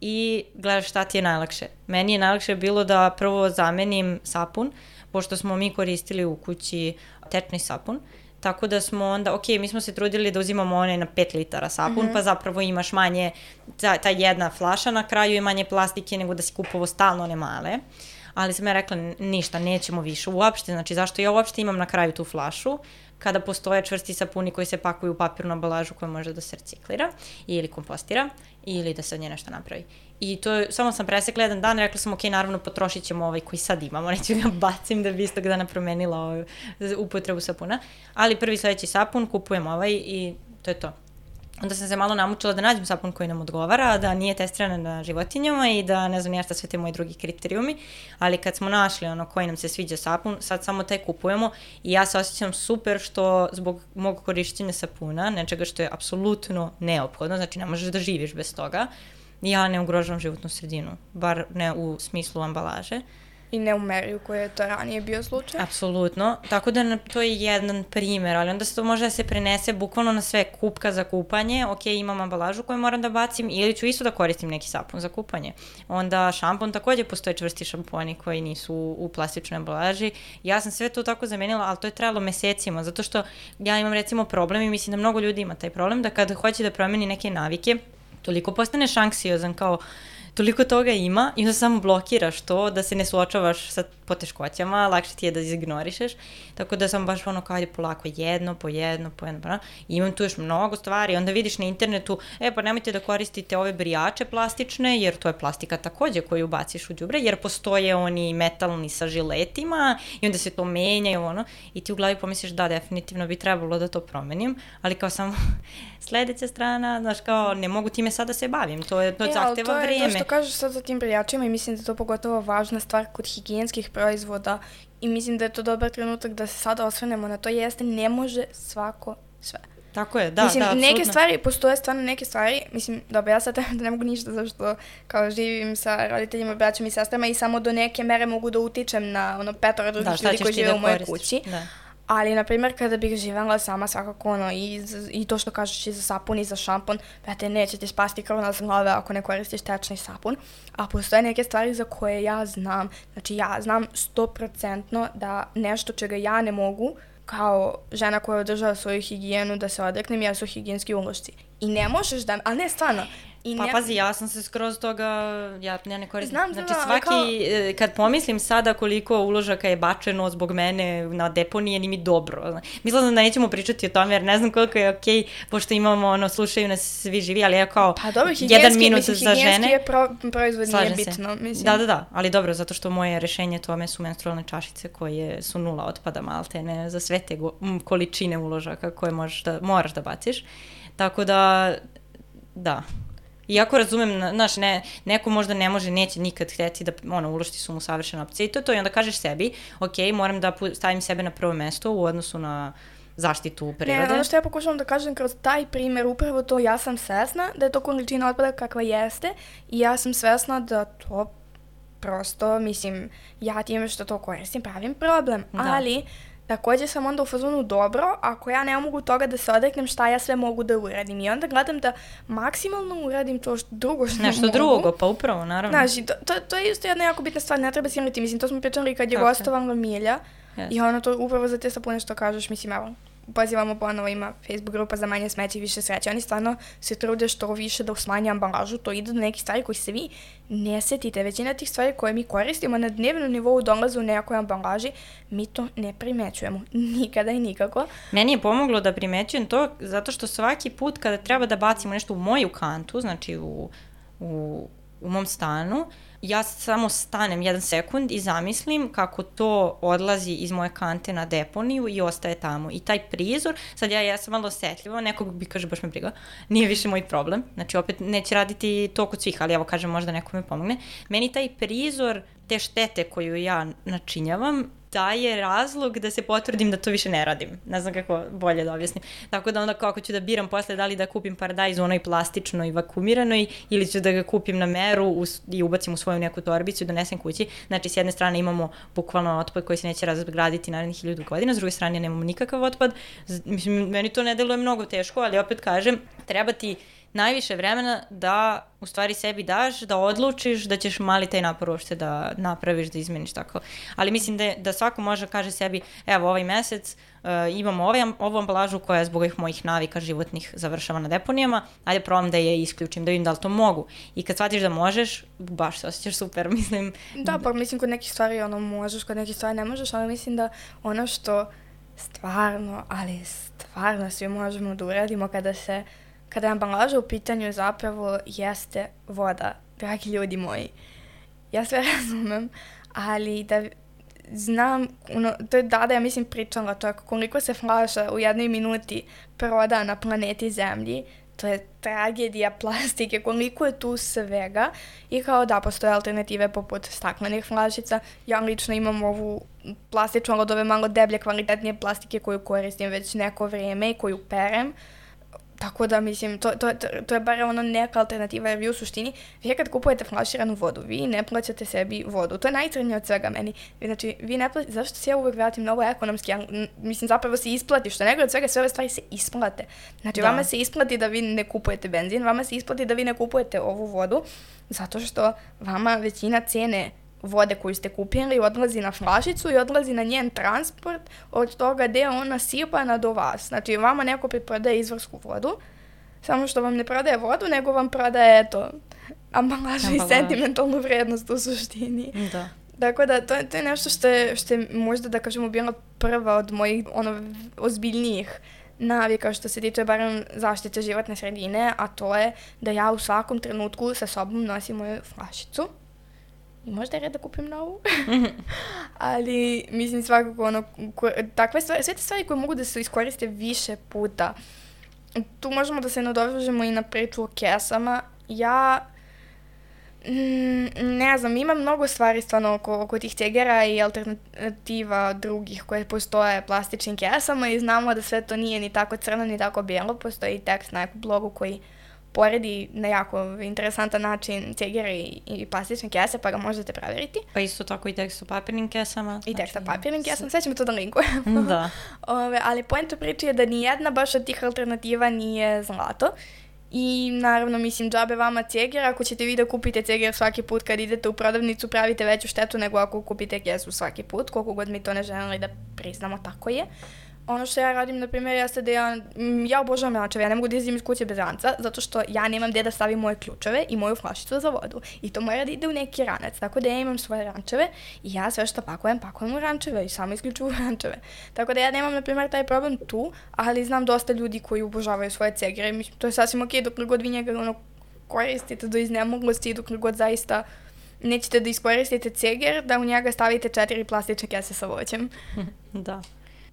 I gledaš šta ti je najlakše. Meni je najlakše bilo da prvo zamenim sapun, pošto smo mi koristili u kući tečni sapun. Uh, Tako da smo onda, ok, mi smo se trudili da uzimamo onaj na 5 litara sapun, mm -hmm. pa zapravo imaš manje, ta, ta jedna flaša na kraju i manje plastike nego da si kupovo stalno one male. Ali sam ja rekla, ništa, nećemo više uopšte, znači zašto ja uopšte imam na kraju tu flašu, kada postoje čvrsti sapuni koji se pakuju u papirnu ambalažu koja može da se reciklira ili kompostira ili da se od nje nešto napravi. I to je, samo sam presekla jedan dan, rekla sam, ok, naravno potrošit ćemo ovaj koji sad imamo, neću ga bacim da bi istog dana promenila ovaj, upotrebu sapuna. Ali prvi sledeći sapun, kupujem ovaj i to je to. Onda sam se malo namučila da nađem sapun koji nam odgovara, da nije testiran na životinjama i da ne znam nije šta sve te moji drugi kriterijumi, ali kad smo našli ono koji nam se sviđa sapun, sad samo taj kupujemo i ja se osjećam super što zbog mog korišćenja sapuna, nečega što je apsolutno neophodno, znači ne možeš da živiš bez toga, ja ne ugrožavam životnu sredinu, bar ne u smislu ambalaže. I ne u meri u kojoj je to ranije bio slučaj. Apsolutno. Tako da to je jedan primer, ali onda se to može da se prenese bukvalno na sve kupka za kupanje. Ok, imam ambalažu koju moram da bacim ili ću isto da koristim neki sapun za kupanje. Onda šampon, takođe postoje čvrsti šamponi koji nisu u plastičnoj ambalaži. Ja sam sve to tako zamenila, ali to je trajalo mesecima, zato što ja imam recimo problem i mislim da mnogo ljudi ima taj problem, da kada hoće da promeni neke navike, toliko postaneš anksiozan kao toliko toga ima i onda samo blokiraš to da se ne suočavaš sa poteškoćama, lakše ti je da izignorišeš, tako da sam baš ono kao je polako jedno, po jedno, po jedno, pa, imam tu još mnogo stvari, onda vidiš na internetu, e pa nemojte da koristite ove brijače plastične, jer to je plastika takođe koju baciš u đubre, jer postoje oni metalni sa žiletima i onda se to menja i ono, i ti u glavi pomisliš da definitivno bi trebalo da to promenim, ali kao samo sledeća strana, znaš kao ne mogu time sada da se bavim, to je to e, zahteva vreme. to je to što kažeš sad za tim brijačima i mislim da je to pogotovo važna stvar kod higijenskih proizvoda i mislim da je to dobar trenutak da se sada osvrnemo na to jeste ne može svako sve. Tako je, da, mislim, da, apsolutno. neke stvari, postoje stvarno neke stvari, mislim, dobro, ja sad da ne mogu ništa zašto kao živim sa roditeljima, braćom i sestrama i samo do neke mere mogu da utičem na ono petoro drugih da, ljudi koji žive da u mojoj kući. Da. Ali, na primjer, kada bih živela sama svakako, ono, i, i to što kažeš i za sapun i za šampon, brate, neće ti spasti krvna z glave ako ne koristiš tečni sapun. A postoje neke stvari za koje ja znam, znači ja znam 100% da nešto čega ja ne mogu, kao žena koja održava svoju higijenu da se odreknem, jesu higijenski ulošci. I ne možeš da, a ne stvarno, I pa ne... pazi, ja sam se skroz toga, ja, ja ne koristim. Znam, znači svaki, kao... E, kad pomislim sada koliko uložaka je bačeno zbog mene na deponije, ni mi dobro. Mislim da nećemo pričati o tome, jer ne znam koliko je okej, okay, pošto imamo, ono, slušaju nas svi živi, ali ja kao pa, dobro, jedan minut mislim, za žene. je pro, proizvod nije bitno, mislim. Da, da, da, ali dobro, zato što moje rešenje tome su menstrualne čašice koje su nula otpada malte, ne za sve te go, m, količine uložaka koje možeš da, moraš da baciš. Tako da, da, Iako razumem, znaš, ne, neko možda ne može, neće nikad hteti da, ono, ulošti su mu savršena opcija i to je to i onda kažeš sebi, ok, moram da stavim sebe na prvo mesto u odnosu na zaštitu prirode. Ne, ono što ja pokušavam da kažem kroz taj primer, upravo to ja sam svesna da je to količina otpada kakva jeste i ja sam svesna da to prosto, mislim, ja time što to koristim pravim problem, da. ali Takođe sam onda u fazonu dobro, ako ja ne mogu toga da se odreknem šta ja sve mogu da uradim. I onda gledam da maksimalno uradim to što drugo što Nešto mogu. drugo, pa upravo, naravno. Znaš, to, to, to je isto jedna jako bitna stvar, ne treba imati. Mislim, to smo pričali kad je okay. gostovala Milja. Yes. I ono to upravo za te sapune što kažeš, mislim, evo, pozivamo ponovo, ima Facebook grupa za manje smeće i više sreće. Oni stvarno se trude što više da smanje ambalažu, to ide do nekih stvari koji se vi ne setite. Većina tih stvari koje mi koristimo na dnevnom nivou dolaze u nekoj ambalaži, mi to ne primećujemo. Nikada i nikako. Meni je pomoglo da primećujem to zato što svaki put kada treba da bacimo nešto u moju kantu, znači u, u, u mom stanu, uh, ja samo stanem jedan sekund i zamislim kako to odlazi iz moje kante na deponiju i ostaje tamo. I taj prizor, sad ja jesam malo osetljiva, nekog bi kaže baš me briga, nije više moj problem, znači opet neće raditi to kod svih, ali evo kažem možda neko me pomogne. Meni taj prizor te štete koju ja načinjavam daje razlog da se potvrdim da to više ne radim. Ne znam kako bolje da objasnim. Tako da onda kako ću da biram posle da li da kupim paradajz u onoj plastičnoj vakumiranoj ili ću da ga kupim na meru i ubacim u svoju neku torbicu i donesem kući. Znači s jedne strane imamo bukvalno otpad koji se neće razgraditi narednih hiljadu godina, s druge strane nemamo nikakav otpad. Mislim, meni to ne deluje mnogo teško, ali opet kažem, treba ti najviše vremena da u stvari sebi daš, da odlučiš da ćeš mali taj napor uopšte da napraviš, da izmeniš tako. Ali mislim da, da svako može kaže sebi, evo ovaj mesec uh, imamo ovaj, ovu ambalažu koja zbog ovih mojih navika životnih završava na deponijama, ajde probam da je isključim, da vidim da li to mogu. I kad shvatiš da možeš, baš se osjećaš super, mislim. Da, pa mislim kod nekih stvari ono možeš, kod nekih stvari ne možeš, ali mislim da ono što stvarno, ali stvarno svi možemo da uradimo kada se uh, kada je ambalaža u pitanju zapravo jeste voda, dragi ljudi moji. Ja sve razumem, ali da znam, ono, to je Dada, ja mislim, pričala to, koliko se flaša u jednoj minuti proda na planeti Zemlji, to je tragedija plastike, koliko je tu svega i kao da postoje alternative poput staklenih flašica. Ja lično imam ovu plastičnu, od ove malo deblje, kvalitetnije plastike koju koristim već neko vrijeme i koju perem. Tako da, mislim, to, to, to, to je bar ono neka alternativa, jer vi u suštini, vi kad kupujete flaširanu vodu, vi ne plaćate sebi vodu. To je najcrnije od svega meni. Znači, vi ne plaćate, zašto se ja uvek vratim na ovo ekonomski, ja, mislim, zapravo se isplati, što nego od svega sve ove stvari se isplate. Znači, da. vama se isplati da vi ne kupujete benzin, vama se isplati da vi ne kupujete ovu vodu, zato što vama većina cene vode koju ste kupili odlazi na flašicu i odlazi na njen transport od toga gde je ona sipana do vas. Znači, vama neko preprodaje izvorsku vodu, samo što vam ne prodaje vodu, nego vam prodaje, eto, ambalažu i sentimentalnu vrednost u suštini. Da. Tako da, to, to je nešto što je, što je možda, da kažemo, bila prva od mojih, ono, ozbiljnijih navika što se tiče barem zaštite životne sredine, a to je da ja u svakom trenutku sa sobom nosim moju flašicu i možda je red da kupim novu. Ali, mislim, svakako, ono, ko, takve stvari, sve te stvari koje mogu da se iskoriste više puta. Tu možemo da se nadovežemo i na priču o kesama. Ja Mm, ne znam, ima mnogo stvari stvarno oko, oko tih cegera i alternativa drugih koje postoje plastičnim kesama i znamo da sve to nije ni tako crno ni tako bijelo. Postoji tekst na blogu koji poredi na jako interesantan način cegere i, i plastične kese, pa ga možete provjeriti. Pa isto tako i tekst o papirnim kesama. I tekst o znači, papirnim kesama, sve ćemo to da linkujemo. Da. Ove, ali poenta priče je da ni jedna baš od tih alternativa nije zlato. I naravno, mislim, džabe vama ceger, ako ćete vi da kupite ceger svaki put kad idete u prodavnicu, pravite veću štetu nego ako kupite kesu svaki put, koliko god mi to ne želeli da priznamo, tako je. Ono što ja radim, na primjer, jeste da ja, ja obožavam rančeve, ja ne mogu da izim iz kuće bez ranca, zato što ja nemam gde da stavim moje ključeve i moju flašicu za vodu. I to mora da ide u neki ranac, tako da ja imam svoje rančeve i ja sve što pakujem, pakujem u rančeve i samo isključuju rančeve. Tako da ja nemam, na primjer, taj problem tu, ali znam dosta ljudi koji obožavaju svoje cegere i mislim, to je sasvim okej okay, dok god vi njega ono, koristite do iznemoglosti i dok god zaista nećete da iskoristite ceger, da u njega stavite četiri plastične kese sa voćem. da.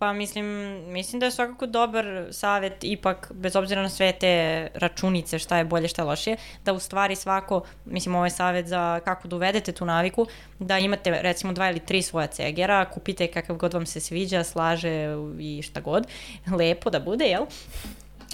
Pa mislim, mislim da je svakako dobar savet ipak, bez obzira na sve te računice, šta je bolje, šta je lošije, da u stvari svako, mislim ovo je savet za kako da uvedete tu naviku, da imate recimo dva ili tri svoja cegera, kupite kakav god vam se sviđa, slaže i šta god, lepo da bude, jel?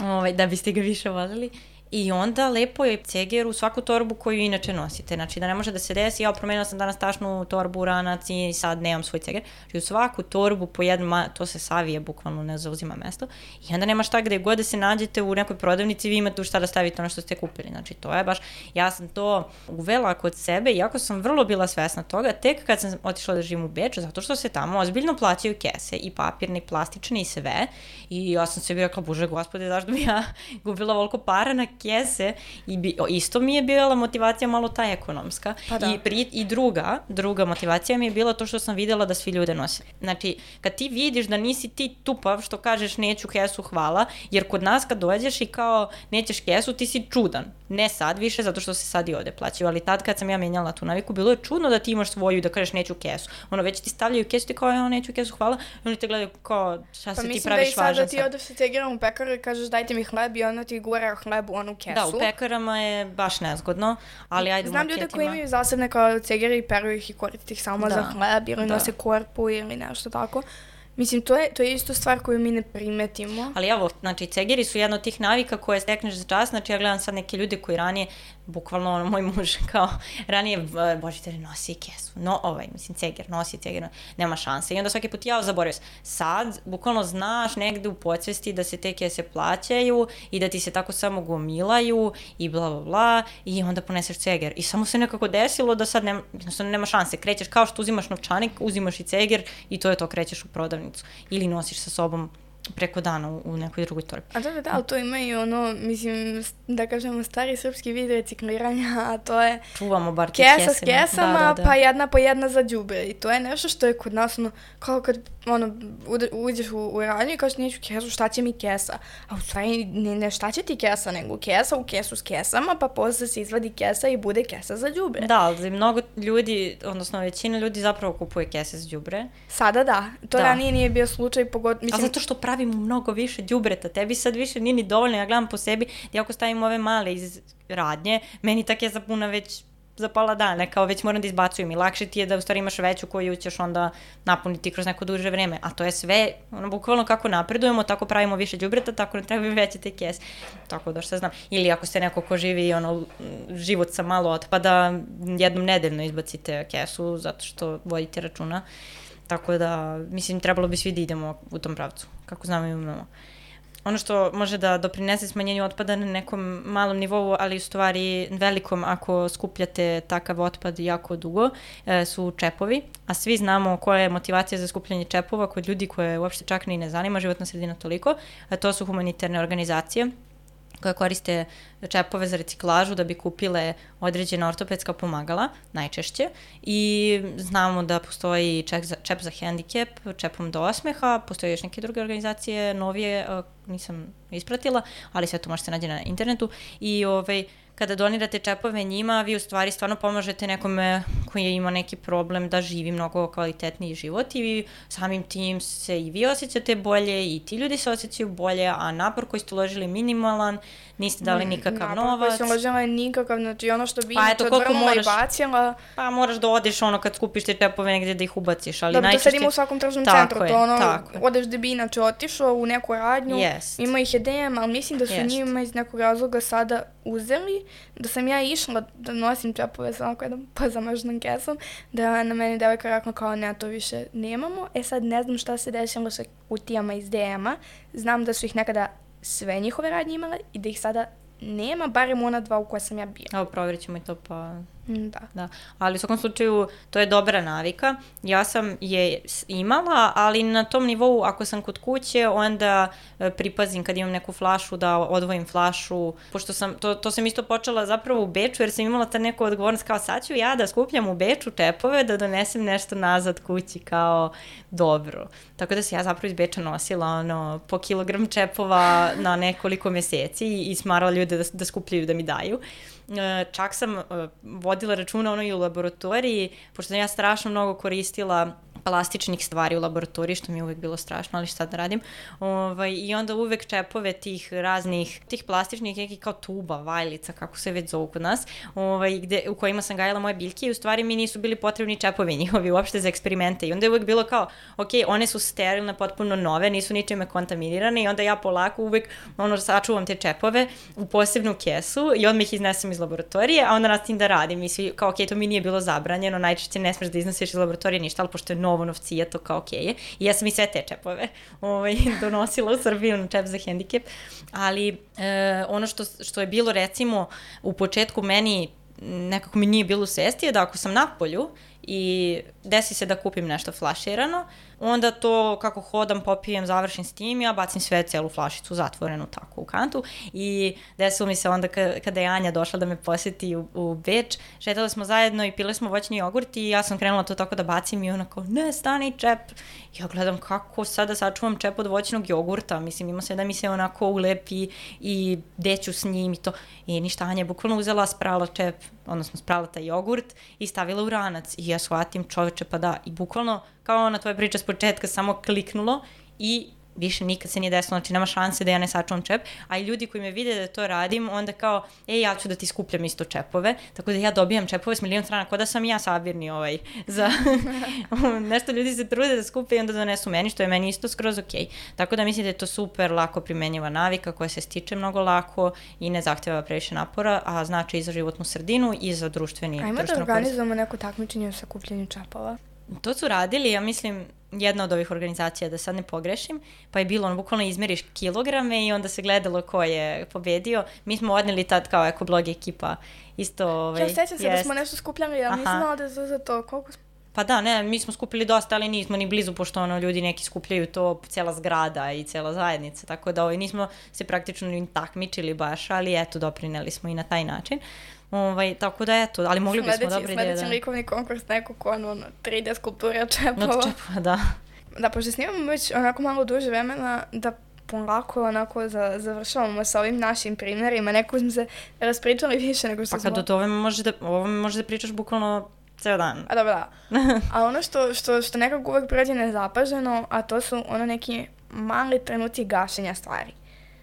Ovaj, da biste ga više volili I onda lepo je ceger u svaku torbu koju inače nosite. Znači da ne može da se desi, ja promenila sam danas tašnu torbu, ranac i sad nemam svoj ceger. Znači u svaku torbu po jednom, to se savije, bukvalno ne zauzima mesto. I onda nema šta gde god da se nađete u nekoj prodavnici, vi imate u šta da stavite ono što ste kupili. Znači to je baš, ja sam to uvela kod sebe, iako sam vrlo bila svesna toga, tek kad sam otišla da živim u Beču, zato što se tamo ozbiljno plaćaju kese i papirne i plastične i sve. I ja sam sebi rekla, bože gospode, zašto bi ja gubila volko para na kese i bi, isto mi je bila motivacija malo ta ekonomska. Pa da. I, pri, I druga, druga motivacija mi je bila to što sam videla da svi ljude nose. Znači, kad ti vidiš da nisi ti tupav što kažeš neću kesu, hvala, jer kod nas kad dođeš i kao nećeš kesu, ti si čudan. Ne sad više, zato što se sad i ovde plaćaju, ali tad kad sam ja menjala tu naviku, bilo je čudno da ti imaš svoju da kažeš neću kesu. Ono, već ti stavljaju kesu, ti kao, ja neću kesu, hvala, i oni te gledaju kao, šta pa se ti praviš važan sad. Pa mislim da i sad da ti odeš sa tegerom u pekaru i kažeš dajte mi hleb i onda ti gura hleb u onu kesu. Da, u pekarama je baš nezgodno, ali ajde Znam ljude koji imaju zasebne kao cegere i peru ih i koriste ih samo da. za hleb ili da. nose korpu ili nešto tako. Mislim, to je, to je isto stvar koju mi ne primetimo. Ali evo, znači, cegeri su jedna od tih navika koje stekneš za čas, znači ja gledam sad neke ljude koji ranije bukvalno ono, moj muž kao ranije, bože, nosi kesu, no, ovaj, mislim, ceger, nosi ceger, nema šanse. I onda svaki put ja zaboravio se. Sad, bukvalno znaš negde u podsvesti da se te kese plaćaju i da ti se tako samo gomilaju i bla, bla, bla, i onda poneseš ceger. I samo se nekako desilo da sad nema, nema šanse. Krećeš kao što uzimaš novčanik, uzimaš i ceger i to je to, krećeš u prodavnicu. Ili nosiš sa sobom preko dana u, u nekoj drugoj torbi. A da, da, ali to ima i ono, mislim, da kažemo, stari srpski vid recikliranja, a to je... Čuvamo bar te kesa s kesama, da, da, da. pa jedna po jedna za džubre. I to je nešto što je kod nas, ono, kao kad, ono, uđeš u, u radnju i kažeš, neću kesu, šta će mi kesa? A u stvari, ne, ne šta će ti kesa, nego kesa u kesu s kesama, pa posle se izvadi kesa i bude kesa za džubre. Da, ali mnogo ljudi, odnosno većina ljudi zapravo kupuje kese za džubre. Sada da. To da. ranije nije bio slučaj. Mislim, a zato što pravi stavimo mnogo više đubreta, tebi sad više nije ni dovoljno, ja gledam po sebi, ja ako stavim ove male iz radnje, meni tak je zapuna već za pola dana, kao već moram da izbacujem i lakše ti je da u stvari imaš veću koju ćeš onda napuniti kroz neko duže vreme, a to je sve, ono, bukvalno kako napredujemo, tako pravimo više đubreta, tako ne trebaju veće te kese. Tako da što znam. Ili ako ste neko ko živi ono, život sa malo otpada, jednom nedeljno izbacite kesu zato što vodite računa. Tako da, mislim, trebalo bi svi da idemo u tom pravcu, kako znamo i umemo ono što može da doprinese smanjenju otpada na nekom malom nivou, ali u stvari velikom ako skupljate takav otpad jako dugo, e, su čepovi. A svi znamo koja je motivacija za skupljanje čepova kod ljudi koje uopšte čak ni ne zanima životna sredina toliko. To su humanitarne organizacije koje koriste čepove za reciklažu da bi kupile određena ortopedska pomagala, najčešće. I znamo da postoji čep za, čep za hendikep, čepom do osmeha, postoje još neke druge organizacije, novije, nisam ispratila, ali sve to možete nađe na internetu. I ovaj, kada donirate čepove njima, vi u stvari stvarno pomažete nekome koji ima neki problem da živi mnogo kvalitetniji život i vi samim tim se i vi osjećate bolje i ti ljudi se osjećaju bolje, a napor koji ste uložili minimalan, niste dali mm, nikakav napor novac. Napor koji ste uložili nikakav, znači ono što bi pa, eto, odvrnula moraš, i bacila. Pa moraš da odeš ono kad skupiš te čepove negde da ih ubaciš, ali da, najčešće... Da, to sad ima u svakom tržnom centru, je, to ono, tako odeš da bi inače otišao u neku radnju, yes. ima ih idejama, ali mislim da su yes. njima iz nekog razloga sada uzeli, da sam ja išla da nosim čepove sa onako jednom pozamažnom kesom, da na meni devojka rekla kao ne, to više nemamo. E sad ne znam šta se desilo sa kutijama iz DM-a. Znam da su ih nekada sve njihove radnje imale i da ih sada nema, barem ona dva u koja sam ja bila. Evo, provjerit ćemo i to pa da. da. Ali u svakom slučaju to je dobra navika. Ja sam je imala, ali na tom nivou ako sam kod kuće, onda e, pripazim kad imam neku flašu da odvojim flašu, pošto sam, to, to sam isto počela zapravo u Beču, jer sam imala ta neku odgovornost kao sad ću ja da skupljam u Beču čepove, da donesem nešto nazad kući kao dobro. Tako da se ja zapravo iz Beča nosila ono, po kilogram čepova na nekoliko meseci i, smarala ljude da, da skupljaju da mi daju. Čak sam e, vodila računa ono i u laboratoriji, pošto sam ja strašno mnogo koristila plastičnih stvari u laboratoriji, što mi je uvek bilo strašno, ali šta da radim. Ovaj, I onda uvek čepove tih raznih, tih plastičnih nekih kao tuba, vajlica, kako se već zovu kod nas, ovaj, gde, u kojima sam gajala moje biljke i u stvari mi nisu bili potrebni čepovi njihovi uopšte za eksperimente. I onda je uvek bilo kao, ok, one su sterilne, potpuno nove, nisu ničime kontaminirane i onda ja polako uvek ono, sačuvam te čepove u posebnu kesu i odmah ih iznesem iz laboratorije, a onda nastavim da radim i svi kao, ok, to mi nije bilo zabranjeno, najčešće ne smeš da iznosiš iz laboratorije ništa, ali pošto je novo novcija, to kao okej okay I ja sam i sve te čepove ovaj, donosila u Srbiju na čep za hendikep. Ali e, ono što, što je bilo recimo u početku meni nekako mi nije bilo svesti je da ako sam na polju i desi se da kupim nešto flaširano, onda to kako hodam, popijem, završim s tim, ja bacim sve celu flašicu zatvorenu tako u kantu i desilo mi se onda kada je Anja došla da me poseti u, u Beč, šetali smo zajedno i pili smo voćni jogurt i ja sam krenula to tako da bacim i ona kao, ne, stani čep. Ja gledam kako sada sačuvam čep od voćnog jogurta, mislim ima se da mi se onako ulepi i deću s njim i to. I ništa, Anja je bukvalno uzela, sprala čep, odnosno sprala taj jogurt i stavila u ranac i ja shvatim čoveče pa da i bukvalno kao ona tvoja priča s početka samo kliknulo i više nikad se nije desilo, znači nema šanse da ja ne sačuvam čep, a i ljudi koji me vide da to radim, onda kao, ej, ja ću da ti skupljam isto čepove, tako da ja dobijam čepove s milion strana, kao da sam ja sabirni ovaj, za nešto ljudi se trude da skupe i onda donesu meni, što je meni isto skroz okej. Okay. Tako da mislim da je to super lako primenjiva navika koja se stiče mnogo lako i ne zahteva previše napora, a znači i za životnu sredinu i za društveni Ajmo da organizujemo neko takmičenje sa kupljenjem čepova. To su radili, ja mislim, jedna od ovih organizacija, da sad ne pogrešim, pa je bilo ono, bukvalno izmeriš kilograme i onda se gledalo ko je pobedio. Mi smo odneli tad kao ekoblog ekipa isto... Ovaj, ja sećam se da smo nešto skupljali, ja nisam znala da je za to koliko Pa da, ne, mi smo skupili dosta, ali nismo ni blizu, pošto ono, ljudi neki skupljaju to cela zgrada i cela zajednica, tako da ovaj, nismo se praktično ni takmičili baš, ali eto, doprineli smo i na taj način. Ovaj, tako da eto, ali mogli bismo sledeći, dobro ideje. Sledeći da... likovni konkurs neko ko ono 3D skulptura čepova. Od čepova, da. Da, pošto snimamo već onako malo duže vremena, da polako onako za, završavamo sa ovim našim primjerima. Neko smo se raspričali više nego što pa smo... Pa kad od ovome možeš da, ovome možeš da pričaš bukvalno ceo dan. A dobro, da. a ono što, što, što nekako uvek prođe nezapaženo, a to su ono neki mali trenuci gašenja stvari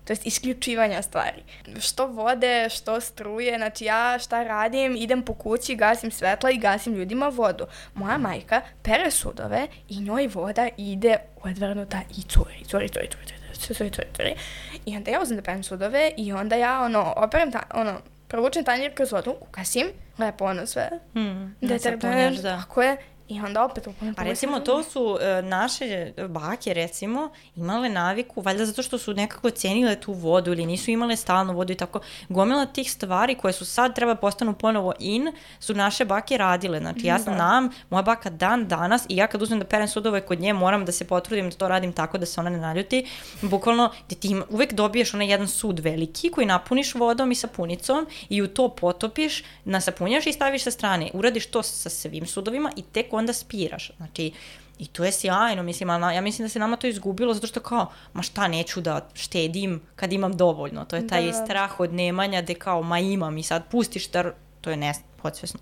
to jest isključivanja stvari. Što vode, što struje, znači ja šta radim, idem po kući, gasim svetla i gasim ljudima vodu. Moja majka pere sudove i njoj voda ide odvrnuta i curi, curi, curi, curi, curi, curi, curi, curi. I onda ja uzem da perem sudove i onda ja ono, operem ta, ono, provučem tanjir kroz vodu, ukasim, lepo ono sve. Mm, Detergent, da. tako je. I onda opet upunem A recimo to su uh, naše bake recimo imale naviku, valjda zato što su nekako cenile tu vodu ili nisu imale stalnu vodu i tako. Gomila tih stvari koje su sad treba postanu ponovo in, su naše bake radile. Znači ja Da. znam, moja baka dan danas i ja kad uzmem da perem sudove kod nje moram da se potrudim da to radim tako da se ona ne naljuti. Bukvalno da ti ima, uvek dobiješ onaj jedan sud veliki koji napuniš vodom i sapunicom i u to potopiš, nasapunjaš i staviš sa strane. Uradiš to sa svim sudovima i tek onda spiraš. Znači, I to je sjajno, mislim, ali na- ja mislim da se nama to izgubilo zato što kao, ma šta neću da štedim kad imam dovoljno. To je taj Da. strah od nemanja gde kao, ma imam i sad pustiš da, to je ne, podsvesno,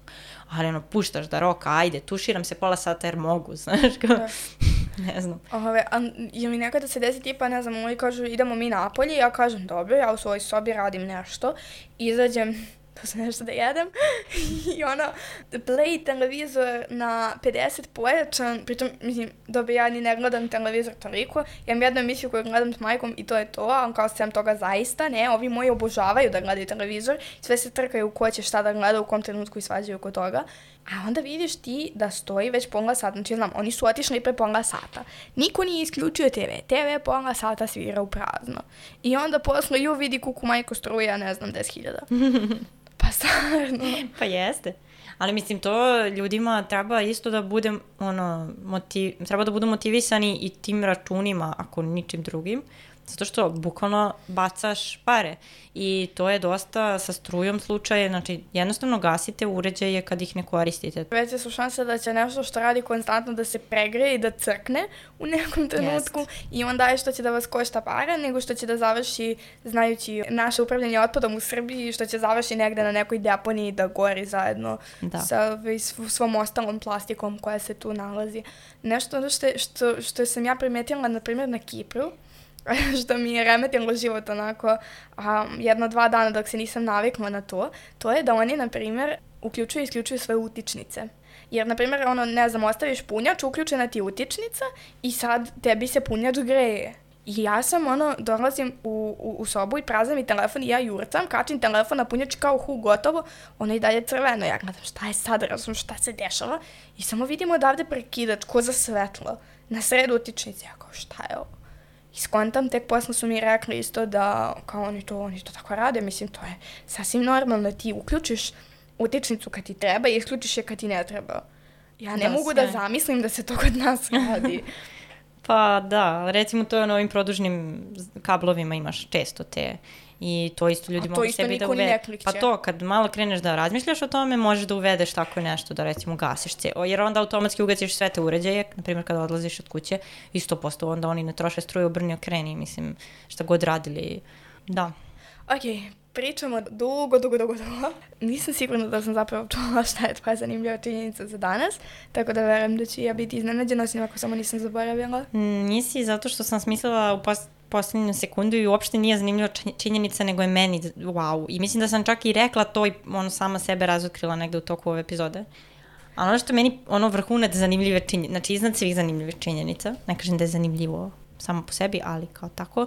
ali ono, puštaš da roka, ajde, tuširam se pola sata jer mogu, znaš, kao, Da. ne znam. Ove, a je mi nekada se desi tipa, ne znam, oni kažu idemo mi napolje, ja kažem dobro, ja u svojoj sobi radim nešto, izađem, to sam nešto da jedem, i ono, play televizor na 50 pojačan, pritom, mislim, dobro, ja ni ne gledam televizor toliko, ja imam jednu emisiju koju gledam s majkom i to je to, on kao sem toga zaista, ne, ovi moji obožavaju da gledaju televizor, sve se trkaju ko će šta da gleda, u kom trenutku i svađaju oko toga, a onda vidiš ti da stoji već pola sata, znači znam, oni su otišli pre pola sata. Niko nije isključio TV, TV pola sata svira u prazno. I onda posle ju vidi kuku majko struja, ne znam, 10.000. pa stvarno. Pa jeste. Ali mislim, to ljudima treba isto da bude, ono, motiv, treba da budu motivisani i tim računima, ako ničim drugim, zato što bukvalno bacaš pare i to je dosta sa strujom slučaje, znači jednostavno gasite uređaje kad ih ne koristite. Veće su šanse da će nešto što radi konstantno da se pregreje i da crkne u nekom trenutku i onda je što će da vas košta para nego što će da završi, znajući naše upravljanje otpadom u Srbiji, što će završi negde na nekoj deponiji da gori zajedno Da. sa ovaj, sv- svom ostalom plastikom koja se tu nalazi. Nešto što, što, što sam ja primetila, na primjer, na Kipru, što mi je remetilo život onako a, jedno, dva dana dok se nisam navikla na to, to je da oni, na primjer, uključuju i isključuju svoje utičnice. Jer, na primjer, ono, ne znam, ostaviš punjač, uključena ti utičnica i sad tebi se punjač greje. I ja sam, ono, dolazim u, u, u sobu i prazam mi telefon i ja jurcam, kačim telefon na punjač kao hu, gotovo, ono i dalje crveno. Ja gledam šta je sad, razum, šta se dešava i samo vidim odavde prekidač, ko za svetlo, na sredu utičnice. Ja kao, šta je ovo? I skontam, tek posle su mi rekli isto da kao oni to, oni to tako rade, mislim to je sasvim normalno, ti uključiš utičnicu kad ti treba i isključiš je kad ti ne treba. Ja ne Da, mogu da sve. zamislim da se to kod nas radi. Pa da, recimo to je na ovim produžnim kablovima imaš često te i to isto ljudi to mogu isto sebi da uvede. Pa to, kad malo kreneš da razmišljaš o tome, možeš da uvedeš tako nešto, da recimo gasiš ce, jer onda automatski ugasiš sve te uređaje, na primjer kada odlaziš od kuće, i 100% onda oni ne troše struju, obrni okreni, mislim, šta god radili. Da. ok, pričamo dugo, dugo, dugo, dugo. Nisam sigurna da sam zapravo čula šta je tvoja zanimljiva činjenica za danas, tako da verujem da ću ja biti iznenađena, osim ako samo nisam zaboravila. Mm, Nisi zato što sam smislila u pos poslednju sekundu i uopšte nije zanimljiva čin- činjenica, nego je meni wow. I mislim da sam čak i rekla to i ono sama sebe razotkrila negde u toku ove epizode. A ono što meni ono vrhunac zanimljive činjenice, znači iznad svih zanimljivih činjenica, ne kažem da je zanimljivo samo po sebi, ali kao tako,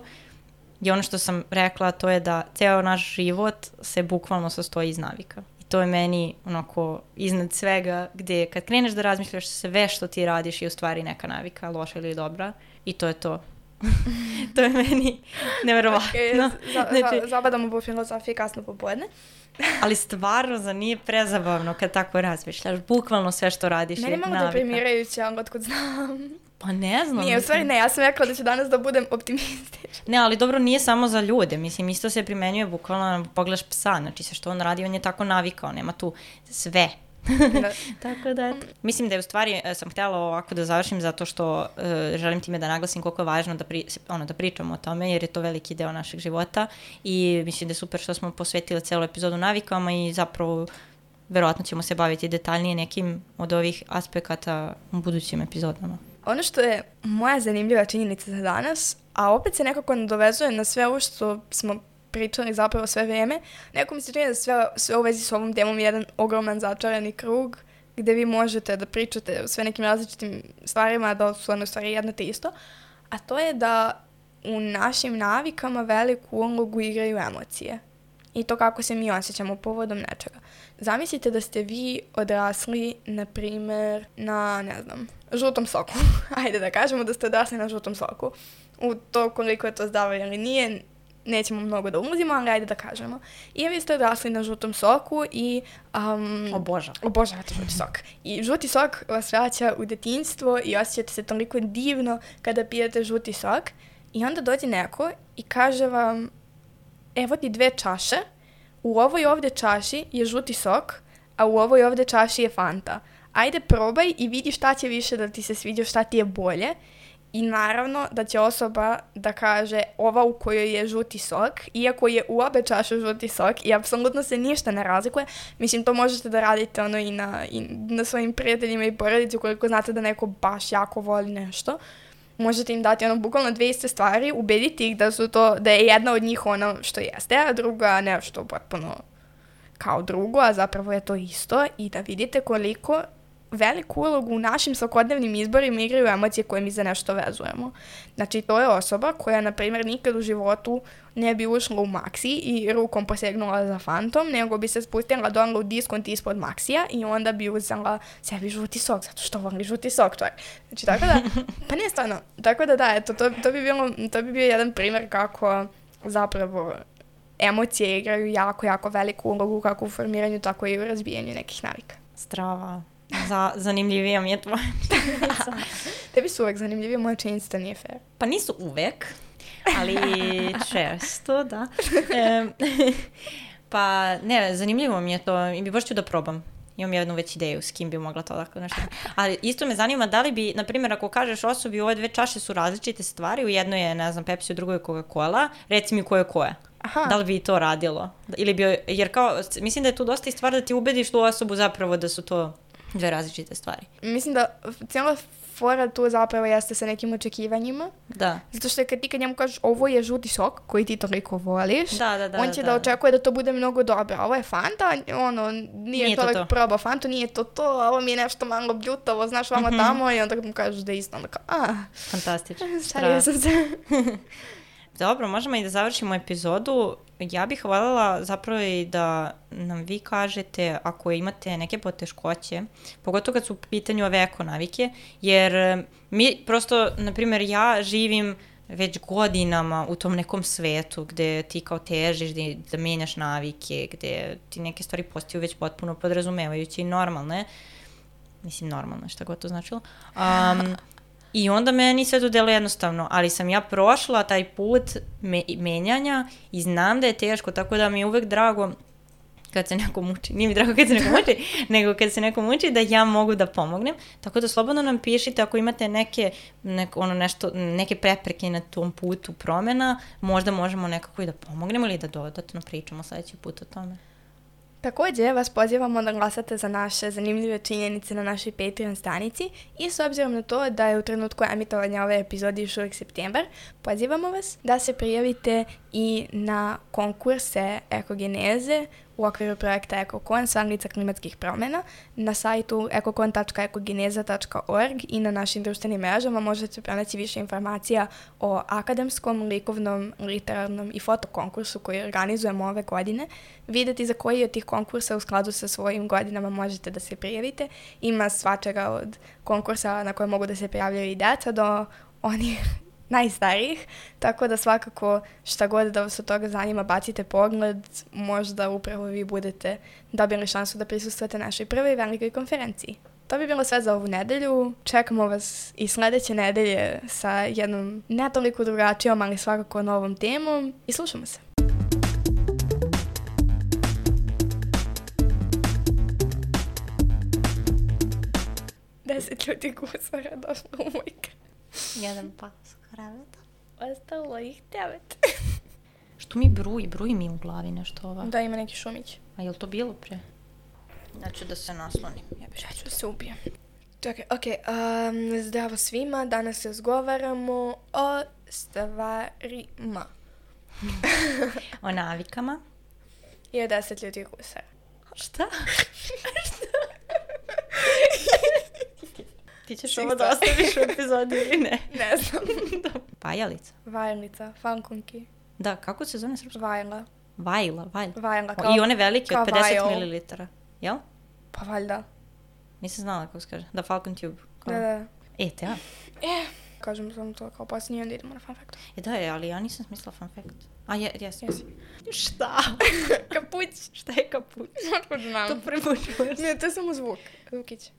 je ono što sam rekla, to je da ceo naš život se bukvalno sastoji iz navika. I to je meni onako iznad svega gde kad kreneš da razmišljaš sve što ti radiš je u stvari neka navika, loša ili dobra i to je to. to je meni neverovatno. Ok, za, za, znači, zabadamo po filozofiji kasno popodne. ali stvarno za nije prezabavno kad tako razmišljaš. Bukvalno sve što radiš Meni je je malo navika. deprimirajuće, ali otkud znam. Pa ne znam. Nije, u stvari ne, ja sam rekla da ću danas da budem optimistična. Ne, ali dobro, nije samo za ljude. Mislim, isto se primenjuje bukvalno na pogledaš psa. Znači, sve što on radi, on je tako navikao. Nema tu sve. Da. Tako da, eto. Mislim da je u stvari, e, sam htjela ovako da završim zato što e, želim time da naglasim koliko je važno da, pri, ono, da pričamo o tome, jer je to veliki deo našeg života i mislim da je super što smo posvetili celu epizodu navikama i zapravo verovatno ćemo se baviti detaljnije nekim od ovih aspekata u budućim epizodama. Ono što je moja zanimljiva činjenica za danas, a opet se nekako nadovezuje na sve ovo što smo pričali zapravo sve vreme, neko mi se čini da sve, sve u vezi s ovom temom je jedan ogroman začarani krug gde vi možete da pričate o sve nekim različitim stvarima, da su one u stvari jedno te isto, a to je da u našim navikama veliku ulogu igraju emocije i to kako se mi osjećamo povodom nečega. Zamislite da ste vi odrasli, na primer, na, ne znam, žutom soku. Ajde da kažemo da ste odrasli na žutom soku. U to koliko je to zdravo ili nije, nećemo mnogo da ulazimo, ali ajde da kažemo. I vi ste odrasli na žutom soku i... Um, Obožavam. Obožavate žuti sok. I žuti sok vas vraća u detinjstvo i osjećate se toliko divno kada pijete žuti sok. I onda dođe neko i kaže vam, evo ti dve čaše, u ovoj ovde čaši je žuti sok, a u ovoj ovde čaši je Fanta. Ajde probaj i vidi šta će više da ti se sviđa, šta ti je bolje. I naravno da će osoba da kaže ova u kojoj je žuti sok, iako je u obe čaše žuti sok i apsolutno se ništa ne razlikuje. Mislim, to možete da radite ono i na, i na svojim prijateljima i porodici ukoliko znate da neko baš jako voli nešto. Možete im dati ono bukvalno dve iste stvari, ubediti ih da su to, da je jedna od njih ono što jeste, a druga nešto potpuno kao drugo, a zapravo je to isto i da vidite koliko veliku ulogu u našim svakodnevnim izborima igraju emocije koje mi za nešto vezujemo. Znači, to je osoba koja, na primjer, nikad u životu ne bi ušla u Maxi i rukom posegnula za Fantom, nego bi se spustila donala u diskont ispod Maxija i onda bi uzela sebi žuti sok, zato što voli žuti sok, čovjek. Znači, tako da, pa ne stvarno, tako da da, eto, to, to, bi bilo, to bi bio jedan primjer kako zapravo emocije igraju jako, jako veliku ulogu kako u formiranju, tako i u razbijanju nekih navika. Strava. Za, zanimljivija mi je tvoja činjenica. Tebi su uvek zanimljivije, moja činjenica da nije fair. Pa nisu uvek, ali često, da. E, pa ne, zanimljivo mi je to i bi baš ću da probam. Imam jednu već ideju s kim bi mogla to tako nešto. Ali isto me zanima da li bi, na primjer, ako kažeš osobi ove dve čaše su različite stvari, u jednoj je, ne znam, Pepsi, u drugoj je Coca-Cola, reci mi ko je ko je. Aha. Da li bi to radilo? Ili bi, jer kao, mislim da je tu dosta i stvar da ti ubediš tu osobu zapravo da su to dve različite stvari. Mislim da cijela fora tu zapravo jeste sa nekim očekivanjima. Da. Zato što kad ti kad njemu kažeš ovo je žuti sok koji ti toliko voliš, da, da, da, on će da, da, očekuje da to bude mnogo dobro. Ovo je Fanta, ono, nije, Nije to to. probao Fantu, nije to to, a ovo mi je nešto malo bljutavo, znaš, vamo Mhm. tamo i onda mu kažeš da je isto, onda kao, a, Fantastično. šalio sam se. Dobro, možemo i da završimo epizodu. Ja bih voljela zapravo i da nam vi kažete ako imate neke poteškoće, pogotovo kad su u pitanju ove eko navike, jer e, mi prosto, na primjer, ja živim već godinama u tom nekom svetu gde ti kao težiš da, da menjaš navike, gde ti neke stvari postaju već potpuno podrazumevajuće i normalne. Mislim, normalno, šta god to značilo. Um, I onda meni sve to delo jednostavno, ali sam ja prošla taj put me, menjanja i znam da je teško, tako da mi je uvek drago kad se neko muči, nije mi drago kad se neko muči, nego kad se neko muči da ja mogu da pomognem, tako da slobodno nam pišite ako imate neke, nek, ono nešto, neke prepreke na tom putu promena, možda možemo nekako i da pomognemo ili da dodatno pričamo sledeći put o tome. Takođe, vas pozivamo da glasate za naše zanimljive činjenice na našoj Patreon stranici i s obzirom na to da je u trenutku emitovanja ove epizode još uvijek septembar, pozivamo vas da se prijavite i na konkurse ekogeneze u okviru projekta EkoKon sa anglica klimatskih promjena na sajtu ekokon.ekogeneza.org i na našim društvenim mrežama možete pronaći više informacija o akademskom, likovnom, literarnom i fotokonkursu koji organizujemo ove godine, videti za koji od tih konkursa u skladu sa svojim godinama možete da se prijavite. Ima svačega od konkursa na koje mogu da se prijavljaju i deca do onih najstarijih, tako da svakako šta god da vas od toga zanima, bacite pogled, možda upravo vi budete dobili šansu da prisustujete našoj prvoj velikoj konferenciji. To bi bilo sve za ovu nedelju. Čekamo vas i sledeće nedelje sa jednom ne toliko drugačijom, ali svakako novom temom i slušamo se. Deset ljudi gusara došlo u moj. Jedan pas kreveta. Ostalo ih devet. Što mi bruji, bruji mi u glavi nešto ova. Da, ima neki šumić. A je li to bilo pre? Ja ću da se naslonim. Ja Ja ću da se ubijem. Čekaj, ok, um, zdravo svima, danas razgovaramo o stvarima O navikama. i o deset ljudi gusara. Šta? Ti ćeš ovo da ostaviš u epizodi ili ne? Ne znam. Pajalica. Vajlica, fankunki, Da, kako se zove srpsko? vajla, Vajla, vajla. vajla O, kao... I one velike kao od 50 vajl. ml. Jel? Pa valjda. Nisam znala kako se kaže. Da, Falcon Tube. Kao- Da, da. E, te ja. E, kažem samo to kao posljednji, onda idemo na fun factu. E, da je, ali ja nisam smislila fun fact. A, je, jesam. Jesi. Šta? Kapuć. Šta je kapuć? Otkud znam? To čujem. Ne, to je samo zvuk. Zvukić.